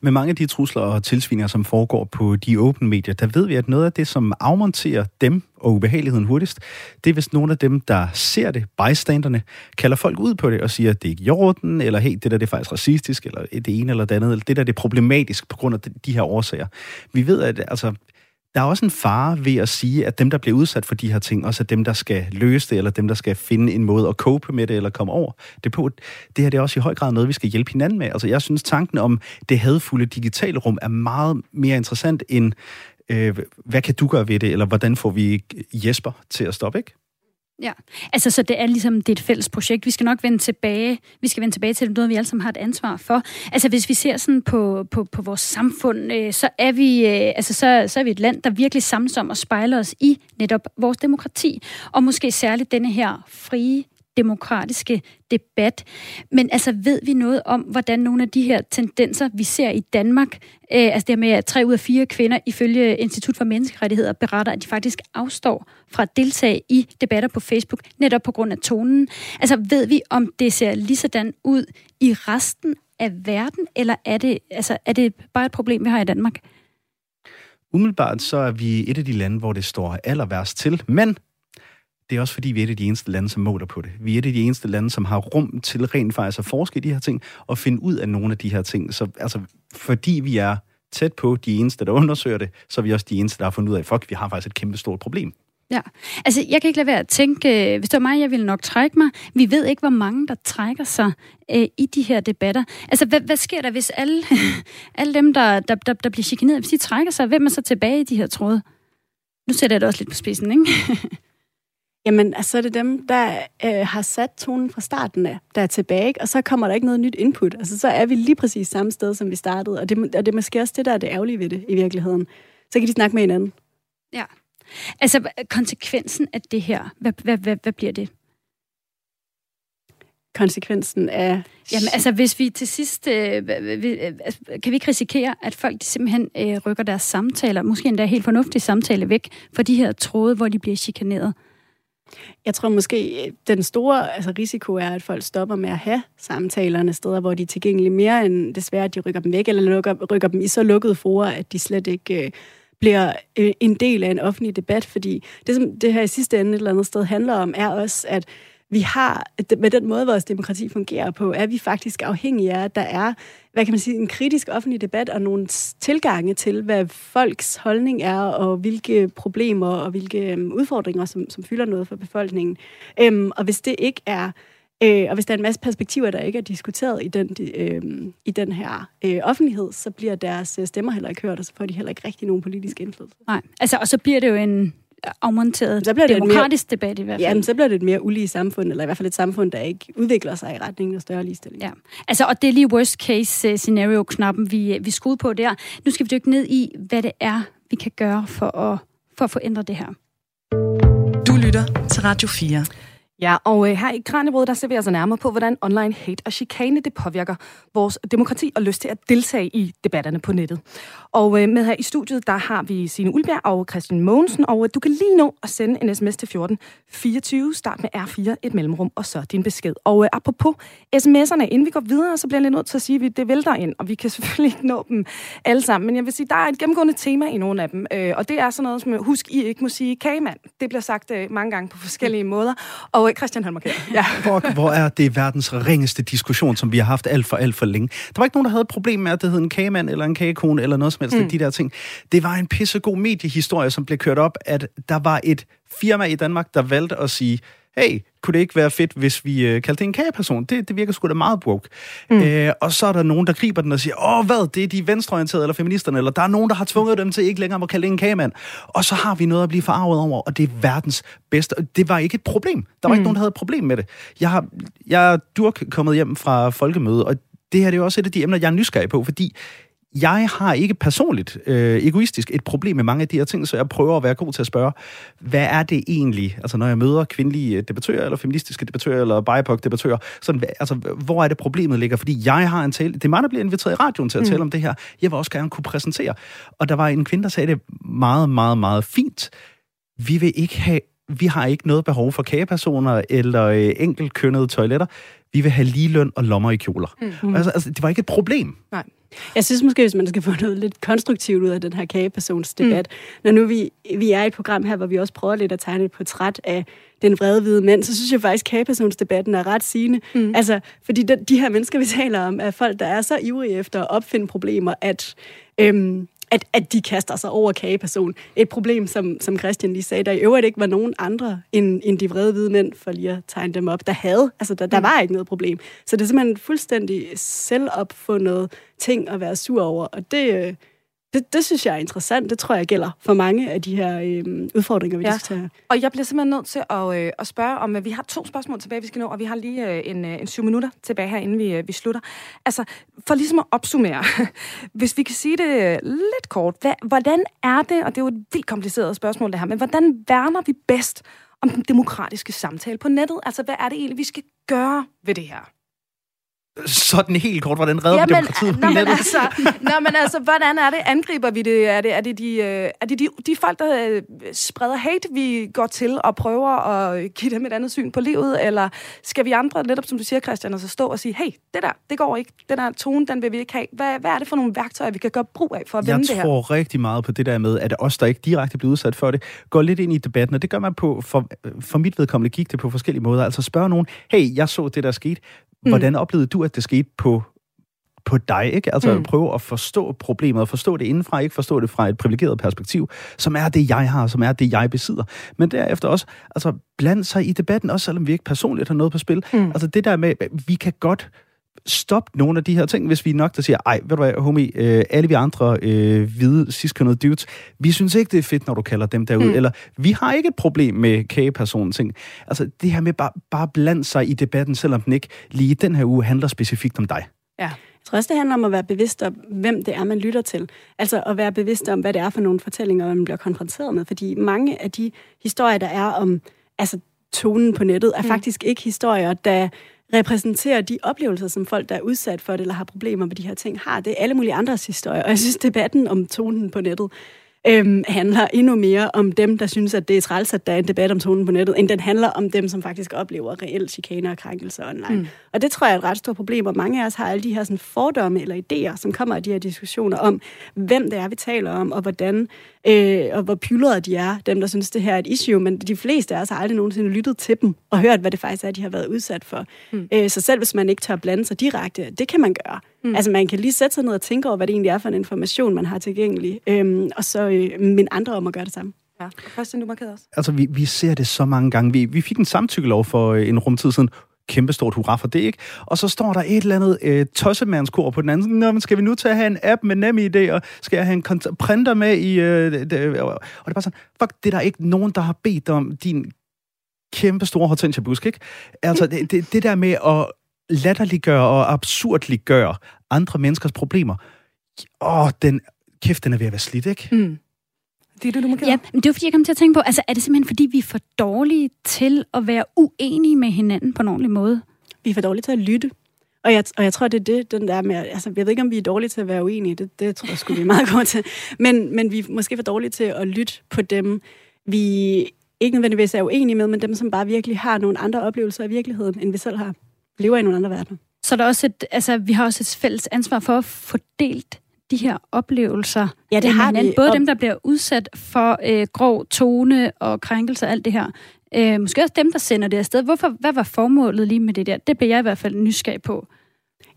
Med mange af de trusler og tilsvininger, som foregår på de åbne medier, der ved vi, at noget af det, som afmonterer dem og ubehageligheden hurtigst, det er hvis nogle af dem, der ser det, bystanderne, kalder folk ud på det og siger, at det er ikke i orden, eller hey, det der det er faktisk racistisk, eller det ene eller det andet, eller det der det er problematisk på grund af de her årsager. Vi ved, at altså, der er også en fare ved at sige, at dem, der bliver udsat for de her ting, også er dem, der skal løse det, eller dem, der skal finde en måde at cope med det, eller komme over det på. Det her det er også i høj grad noget, vi skal hjælpe hinanden med. Altså, jeg synes, tanken om det hadfulde digitale rum er meget mere interessant end, øh, hvad kan du gøre ved det, eller hvordan får vi Jesper til at stoppe, ikke?
Ja, altså så det er ligesom, det er et fælles projekt. Vi skal nok vende tilbage, vi skal vende tilbage til noget, vi alle sammen har et ansvar for. Altså hvis vi ser sådan på, på, på vores samfund, øh, så, er vi, øh, altså, så, så er vi et land, der virkelig samles om og spejler os i netop vores demokrati. Og måske særligt denne her frie demokratiske debat. Men altså, ved vi noget om, hvordan nogle af de her tendenser, vi ser i Danmark, øh, altså det med, at tre ud af fire kvinder ifølge Institut for Menneskerettigheder beretter, at de faktisk afstår fra at deltage i debatter på Facebook, netop på grund af tonen. Altså, ved vi, om det ser lige sådan ud i resten af verden, eller er det, altså, er det bare et problem, vi har i Danmark?
Umiddelbart så er vi et af de lande, hvor det står aller værst til, men det er også fordi, vi er et af de eneste lande, som måler på det. Vi er et af de eneste lande, som har rum til rent faktisk at forske i de her ting, og finde ud af nogle af de her ting. Så altså, fordi vi er tæt på de eneste, der undersøger det, så er vi også de eneste, der har fundet ud af, fuck, vi har faktisk et kæmpe stort problem.
Ja, altså jeg kan ikke lade være at tænke, øh, hvis det var mig, jeg ville nok trække mig. Vi ved ikke, hvor mange der trækker sig øh, i de her debatter. Altså hvad, hvad sker der, hvis alle, alle dem, der, der, der, der bliver chikaneret, hvis de trækker sig, hvem er så tilbage i de her tråde? Nu sætter jeg det også lidt på spidsen, ikke?
Jamen, altså, så er det dem, der øh, har sat tonen fra starten af, der er tilbage, ikke? og så kommer der ikke noget nyt input. Altså, så er vi lige præcis samme sted, som vi startede, og det, og det er måske også det, der er det ærgerlige ved det i virkeligheden. Så kan de snakke med hinanden.
Ja. Altså, konsekvensen af det her, hvad, hvad, hvad, hvad bliver det?
Konsekvensen af...
Jamen, altså, hvis vi til sidst... Øh, øh, kan vi ikke risikere, at folk de simpelthen øh, rykker deres samtaler, måske endda helt fornuftige samtale væk fra de her tråde, hvor de bliver chikaneret?
Jeg tror måske, den store altså, risiko er, at folk stopper med at have samtalerne steder, hvor de er tilgængelige mere end desværre, at de rykker dem væk, eller lukker, rykker dem i så lukkede forer, at de slet ikke øh, bliver øh, en del af en offentlig debat, fordi det, som det her i sidste ende et eller andet sted handler om, er også, at vi har, med den måde, vores demokrati fungerer på, er vi faktisk afhængige af, at der er, hvad kan man sige, en kritisk offentlig debat og nogle tilgange til, hvad folks holdning er, og hvilke problemer og hvilke øhm, udfordringer, som, som fylder noget for befolkningen. Øhm, og hvis det ikke er Øh, og hvis der er en masse perspektiver, der ikke er diskuteret i den, øh, i den her øh, offentlighed, så bliver deres øh, stemmer heller ikke hørt, og så får de heller ikke rigtig nogen politisk indflydelse.
Nej, altså, og så bliver det jo en afmonteret så bliver det demokratisk mere, debat i hvert fald.
Jamen, så bliver det et mere ulige samfund, eller i hvert fald et samfund, der ikke udvikler sig i retning af større ligestilling.
Ja. Altså, og det er lige worst case øh, scenario-knappen, vi, øh, vi skruede på der. Nu skal vi dykke ned i, hvad det er, vi kan gøre for at, for at få ændret det her.
Du lytter til Radio 4.
Ja, og øh, her i Kranjebrød, der ser vi altså nærmere på, hvordan online hate og chikane, det påvirker vores demokrati og lyst til at deltage i debatterne på nettet. Og øh, med her i studiet, der har vi Signe Ulbjerg og Christian Mogensen, og øh, du kan lige nå at sende en sms til 14 24, start med R4, et mellemrum, og så din besked. Og øh, apropos sms'erne, inden vi går videre, så bliver jeg lidt nødt til at sige, at det vælter ind, og vi kan selvfølgelig ikke nå dem alle sammen, men jeg vil sige, der er et gennemgående tema i nogle af dem, øh, og det er sådan noget som, husk, I ikke må sige kagemand. Det bliver sagt øh, mange gange på forskellige måder, og Christian han markerer.
Ja. Hvor, hvor er det verdens ringeste diskussion, som vi har haft alt for alt for længe. Der var ikke nogen, der havde et problem med, at det hed en kagemand eller en kagekone eller noget som helst mm. de der ting. Det var en pissegod mediehistorie, som blev kørt op, at der var et firma i Danmark, der valgte at sige, hey, kunne det ikke være fedt, hvis vi øh, kaldte det en kageperson? Det, det virker sgu da meget broke. Mm. Øh, og så er der nogen, der griber den og siger, åh, hvad, det er de venstreorienterede eller feministerne, eller der er nogen, der har tvunget dem til ikke længere at kalde en kagemand. Og så har vi noget at blive forarvet over, og det er verdens bedste. Det var ikke et problem. Der var mm. ikke nogen, der havde et problem med det. Jeg har, jeg er durk kommet hjem fra folkemøde, og det her det er jo også et af de emner, jeg er nysgerrig på, fordi jeg har ikke personligt, øh, egoistisk, et problem med mange af de her ting, så jeg prøver at være god til at spørge, hvad er det egentlig, altså når jeg møder kvindelige debattører, eller feministiske debattører, eller BIPOC-debattører, sådan, altså, hvor er det problemet ligger? Fordi jeg har en tale, det er mig, der bliver inviteret i radioen til at mm. tale om det her. Jeg vil også gerne kunne præsentere. Og der var en kvinde, der sagde det meget, meget, meget fint. Vi vil ikke have vi har ikke noget behov for kagepersoner eller øh, enkeltkønnede toiletter. Vi vil have lige løn og lommer i kjoler. Mm. Altså, altså, det var ikke et problem.
Nej. Jeg synes måske, hvis man skal få noget lidt konstruktivt ud af den her kagepersons debat, mm. når nu vi, vi er i et program her, hvor vi også prøver lidt at tegne et portræt af den vrede hvide mænd, så synes jeg faktisk, at kagepersonsdebatten er ret sigende. Mm. Altså, fordi de, de her mennesker, vi taler om, er folk, der er så ivrige efter at opfinde problemer, at øhm, at, at de kaster sig over kageperson. Et problem, som, som Christian lige sagde, der i øvrigt ikke var nogen andre end, end de vrede hvide mænd, for lige at tegne dem op, der havde. Altså, der, der mm. var ikke noget problem. Så det er simpelthen fuldstændig selvopfundet ting at være sur over, og det, øh, det, det synes jeg er interessant. Det tror jeg gælder for mange af de her øh, udfordringer, vi ja. diskuterer.
Og jeg bliver simpelthen nødt til at, øh, at spørge om, at vi har to spørgsmål tilbage, vi skal nå, og vi har lige øh, en, øh, en syv minutter tilbage her, inden vi, øh, vi slutter. Altså, for ligesom at opsummere, hvis vi kan sige det lidt kort, hvad, hvordan er det, og det er jo et vildt kompliceret spørgsmål det her, men hvordan værner vi bedst om den demokratiske samtale på nettet? Altså, hvad er det egentlig, vi skal gøre ved det her?
Sådan helt kort, hvordan redder ja, vi demokratiet
på nettet? Altså, nå, men altså, hvordan er det? Angriber vi det? Er det, er det, de, øh, er det de, de folk, der øh, spreder hate, vi går til og prøver at give dem et andet syn på livet? Eller skal vi andre, netop som du siger, Christian, altså stå og sige, hey, det der, det går ikke. Den der tone, den vil vi ikke have. Hvad, hvad er det for nogle værktøjer, vi kan gøre brug af for at vende det her?
Jeg tror rigtig meget på det der med, at os, der ikke direkte bliver udsat for det, går lidt ind i debatten, og det gør man på, for, for mit vedkommende gik det på forskellige måder. Altså spørge nogen, hey, jeg så det, der skete. Mm. Hvordan oplevede du, at det skete på på dig, ikke? Altså
Mm.
prøve at forstå problemet, og forstå det indenfra, ikke forstå det fra et privilegeret perspektiv, som er det, jeg har, som er det, jeg besidder. Men derefter også, altså blande sig i debatten, også selvom vi ikke personligt har noget på spil.
Mm.
Altså det der med, vi kan godt stoppe nogle af de her ting, hvis vi er nok, der siger, ej, ved du hvad, homie, øh, alle vi andre øh, hvide, ciskønnede dudes, vi synes ikke, det er fedt, når du kalder dem derud,
Mm.
eller vi har ikke et problem med kagepersonen ting. Altså det her med bare, bare blande sig i debatten, selvom den ikke lige den her uge handler specifikt om dig.
Ja.
Jeg tror også, det handler om at være bevidst om, hvem det er, man lytter til. Altså at være bevidst om, hvad det er for nogle fortællinger, man bliver konfronteret med. Fordi mange af de historier, der er om altså, tonen på nettet, er
mm.
faktisk ikke historier, der repræsenterer de oplevelser, som folk, der er udsat for det, eller har problemer med de her ting, har. Det er alle mulige andres historier. Og jeg synes, debatten om tonen på nettet øhm, handler endnu mere om dem, der synes, at det er træls, at der er en debat om tonen på nettet, end den handler om dem, som faktisk oplever reelt chikaner og krænkelser online.
Mm.
Og det tror jeg er et ret stort problem, og mange af os har alle de her sådan, fordomme eller idéer, som kommer af de her diskussioner om, hvem det er, vi taler om, og hvordan, øh, og hvor pyldrede de er, dem, der synes, det her er et issue, men de fleste af os har aldrig nogensinde lyttet til dem, og hørt, hvad det faktisk er, de har været udsat for.
Mm.
Øh, så selv hvis man ikke tør blande sig direkte, det kan man gøre.
Mm.
Mm. Altså man kan lige sætte sig ned og tænke over, hvad det egentlig er for en information, man har tilgængelig, øhm, og så øh, minde andre om at gøre det samme.
Ja. Christian, du markerede også.
Altså, vi, vi ser det så mange gange. Vi, vi fik en samtykkelov for øh, en rumtid siden. Kæmpestort hurra for det, ikke? Og så står der et eller andet øh, tossemandskor på den anden. side. Nå, men skal vi nu til at have en app med nem idé, og skal jeg have en kont- printer med i... Øh, det, og det er bare sådan, fuck, det er der ikke nogen, der har bedt om din kæmpe store hortensia-busk, ikke? Altså, det, det, det der med at latterliggøre og absurdliggøre andre menneskers problemer, åh, den, kæft, den er ved at være slidt, ikke?
Mm. Det er det, du markerede?
Ja, men det var fordi, jeg kom til at tænke på, altså er det simpelthen fordi, vi er for dårlige til at være uenige med hinanden på en ordentlig måde?
Vi er for dårlige til at lytte. Og jeg, og jeg tror, det er det, den der med, altså jeg ved ikke, om vi er dårlige til at være uenige, det, det tror jeg sgu, vi er meget gode til, men, men vi er måske for dårlige til at lytte på dem, vi ikke nødvendigvis er uenige med, men dem, som bare virkelig har nogle andre oplevelser af virkeligheden, end vi selv har. Lever i nogle andre verdener.
Så er der også et, altså, vi har også et fælles ansvar for at fordelt de her oplevelser.
Ja, det har
hinanden.
vi.
Både
Og-
dem, der bliver udsat for øh, grov tone og krænkelser og alt det her. Øh, måske også dem, der sender det afsted. Hvorfor, hvad var formålet lige med det der? Det bliver jeg i hvert fald nysgerrig på.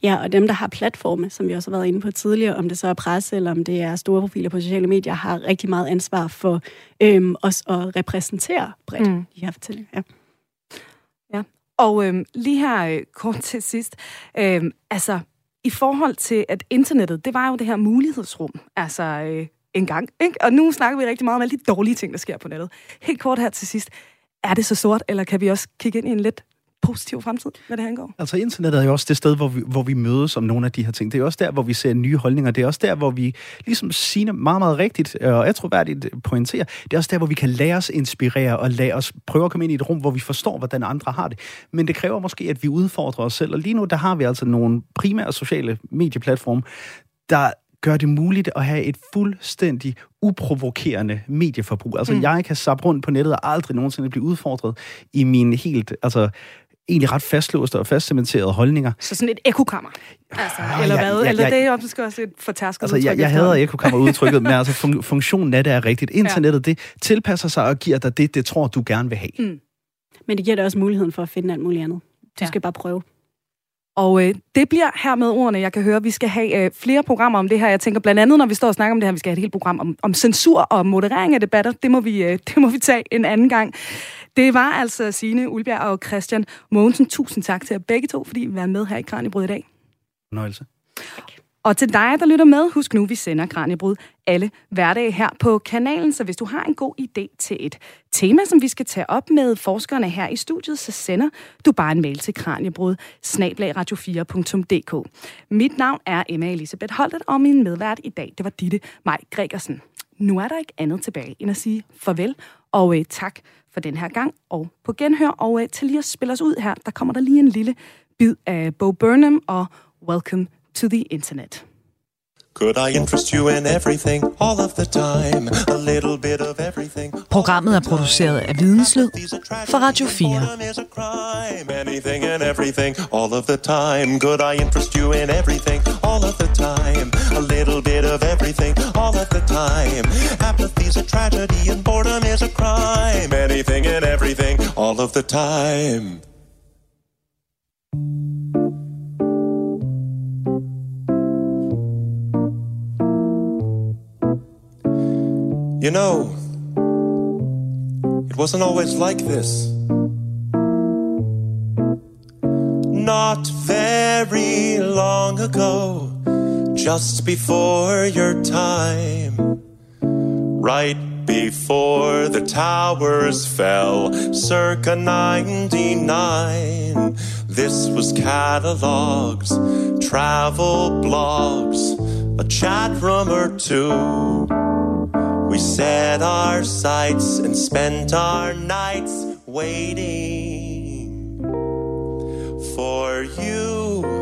Ja, og dem, der har platforme, som vi også har været inde på tidligere, om det så er presse eller om det er store profiler på sociale medier, har rigtig meget ansvar for øhm, os at repræsentere bredt
Mm.
de her fortællinger. Ja.
Og øhm, lige her øh, kort til sidst, øhm, altså i forhold til, at internettet, det var jo det her mulighedsrum, altså øh, en gang, ikke? Og nu snakker vi rigtig meget om alle de dårlige ting, der sker på nettet. Helt kort her til sidst, er det så sort, eller kan vi også kigge ind i en lidt positiv fremtid, hvad det angår?
Altså internettet er jo også det sted, hvor vi, hvor vi mødes om nogle af de her ting. Det er også der, hvor vi ser nye holdninger. Det er også der, hvor vi, ligesom Signe meget, meget rigtigt øh, og atroværdigt pointerer, det er også der, hvor vi kan lade os inspirere og lade os prøve at komme ind i et rum, hvor vi forstår, hvordan andre har det. Men det kræver måske, at vi udfordrer os selv. Og lige nu, der har vi altså nogle primære sociale medieplatforme, der gør det muligt at have et fuldstændig uprovokerende medieforbrug. Altså, Mm. jeg kan sappe rundt på nettet og aldrig nogensinde blive udfordret i mine helt, altså, egentlig ret fastlåste og fastcementerede holdninger.
Så sådan et ekokammer, altså,
Ah,
eller
ja,
hvad?
ja,
eller
ja.
det er jo måske også et fortærsket
Altså, jeg,
udtryk
jeg hader
efterhånden.
ekokammer udtrykket, men altså fun- funktionen af det er rigtigt. Internettet, det tilpasser sig og giver dig det, det tror du gerne vil have.
Mm.
Men det giver dig også muligheden for at finde alt muligt andet. Du
Ja.
ja. skal bare prøve.
Og øh, det bliver her med ordene, jeg kan høre. Vi skal have øh, flere programmer om det her. Jeg tænker blandt andet, når vi står og snakker om det her, vi skal have et helt program om, om censur og moderering af debatter. Det må, vi, øh, det må vi tage en anden gang. Det var altså Signe Ulbjerg og Christian Mogensen. Tusind tak til jer begge to, fordi I var med her i Kranjebrud i dag.
Fornøjelse.
Og til dig, der lytter med, husk nu, vi sender Kranjebrud alle hverdage her på kanalen. Så hvis du har en god idé til et tema, som vi skal tage op med forskerne her i studiet, så sender du bare en mail til kranjebrud radio4.dk. Mit navn er Emma Elisabeth Holtet, og min medvært i dag, det var Ditte Maj Gregersen. Nu er der ikke andet tilbage end at sige farvel og øh, tak for den her gang, og på genhør, og øh, til lige at spille os ud her, der kommer der lige en lille bid af Bo Burnham og Welcome to the Internet.
Could I interest you in everything, all of the time? A little bit of everything.
Programmet er produceret af Videnslyd for Radio 4.
Boredom is a crime. Anything and everything, all of the time. Could I interest you in everything, all of the time? A little bit of everything, all of the time. Apathy's a tragedy and boredom is a crime. Anything and everything, all of the time. You know, it wasn't always like this. Not very long ago, just before your time, right before the towers fell, circa 99. This was catalogs, travel blogs, a chat room or two. We set our sights and spent our nights waiting for you.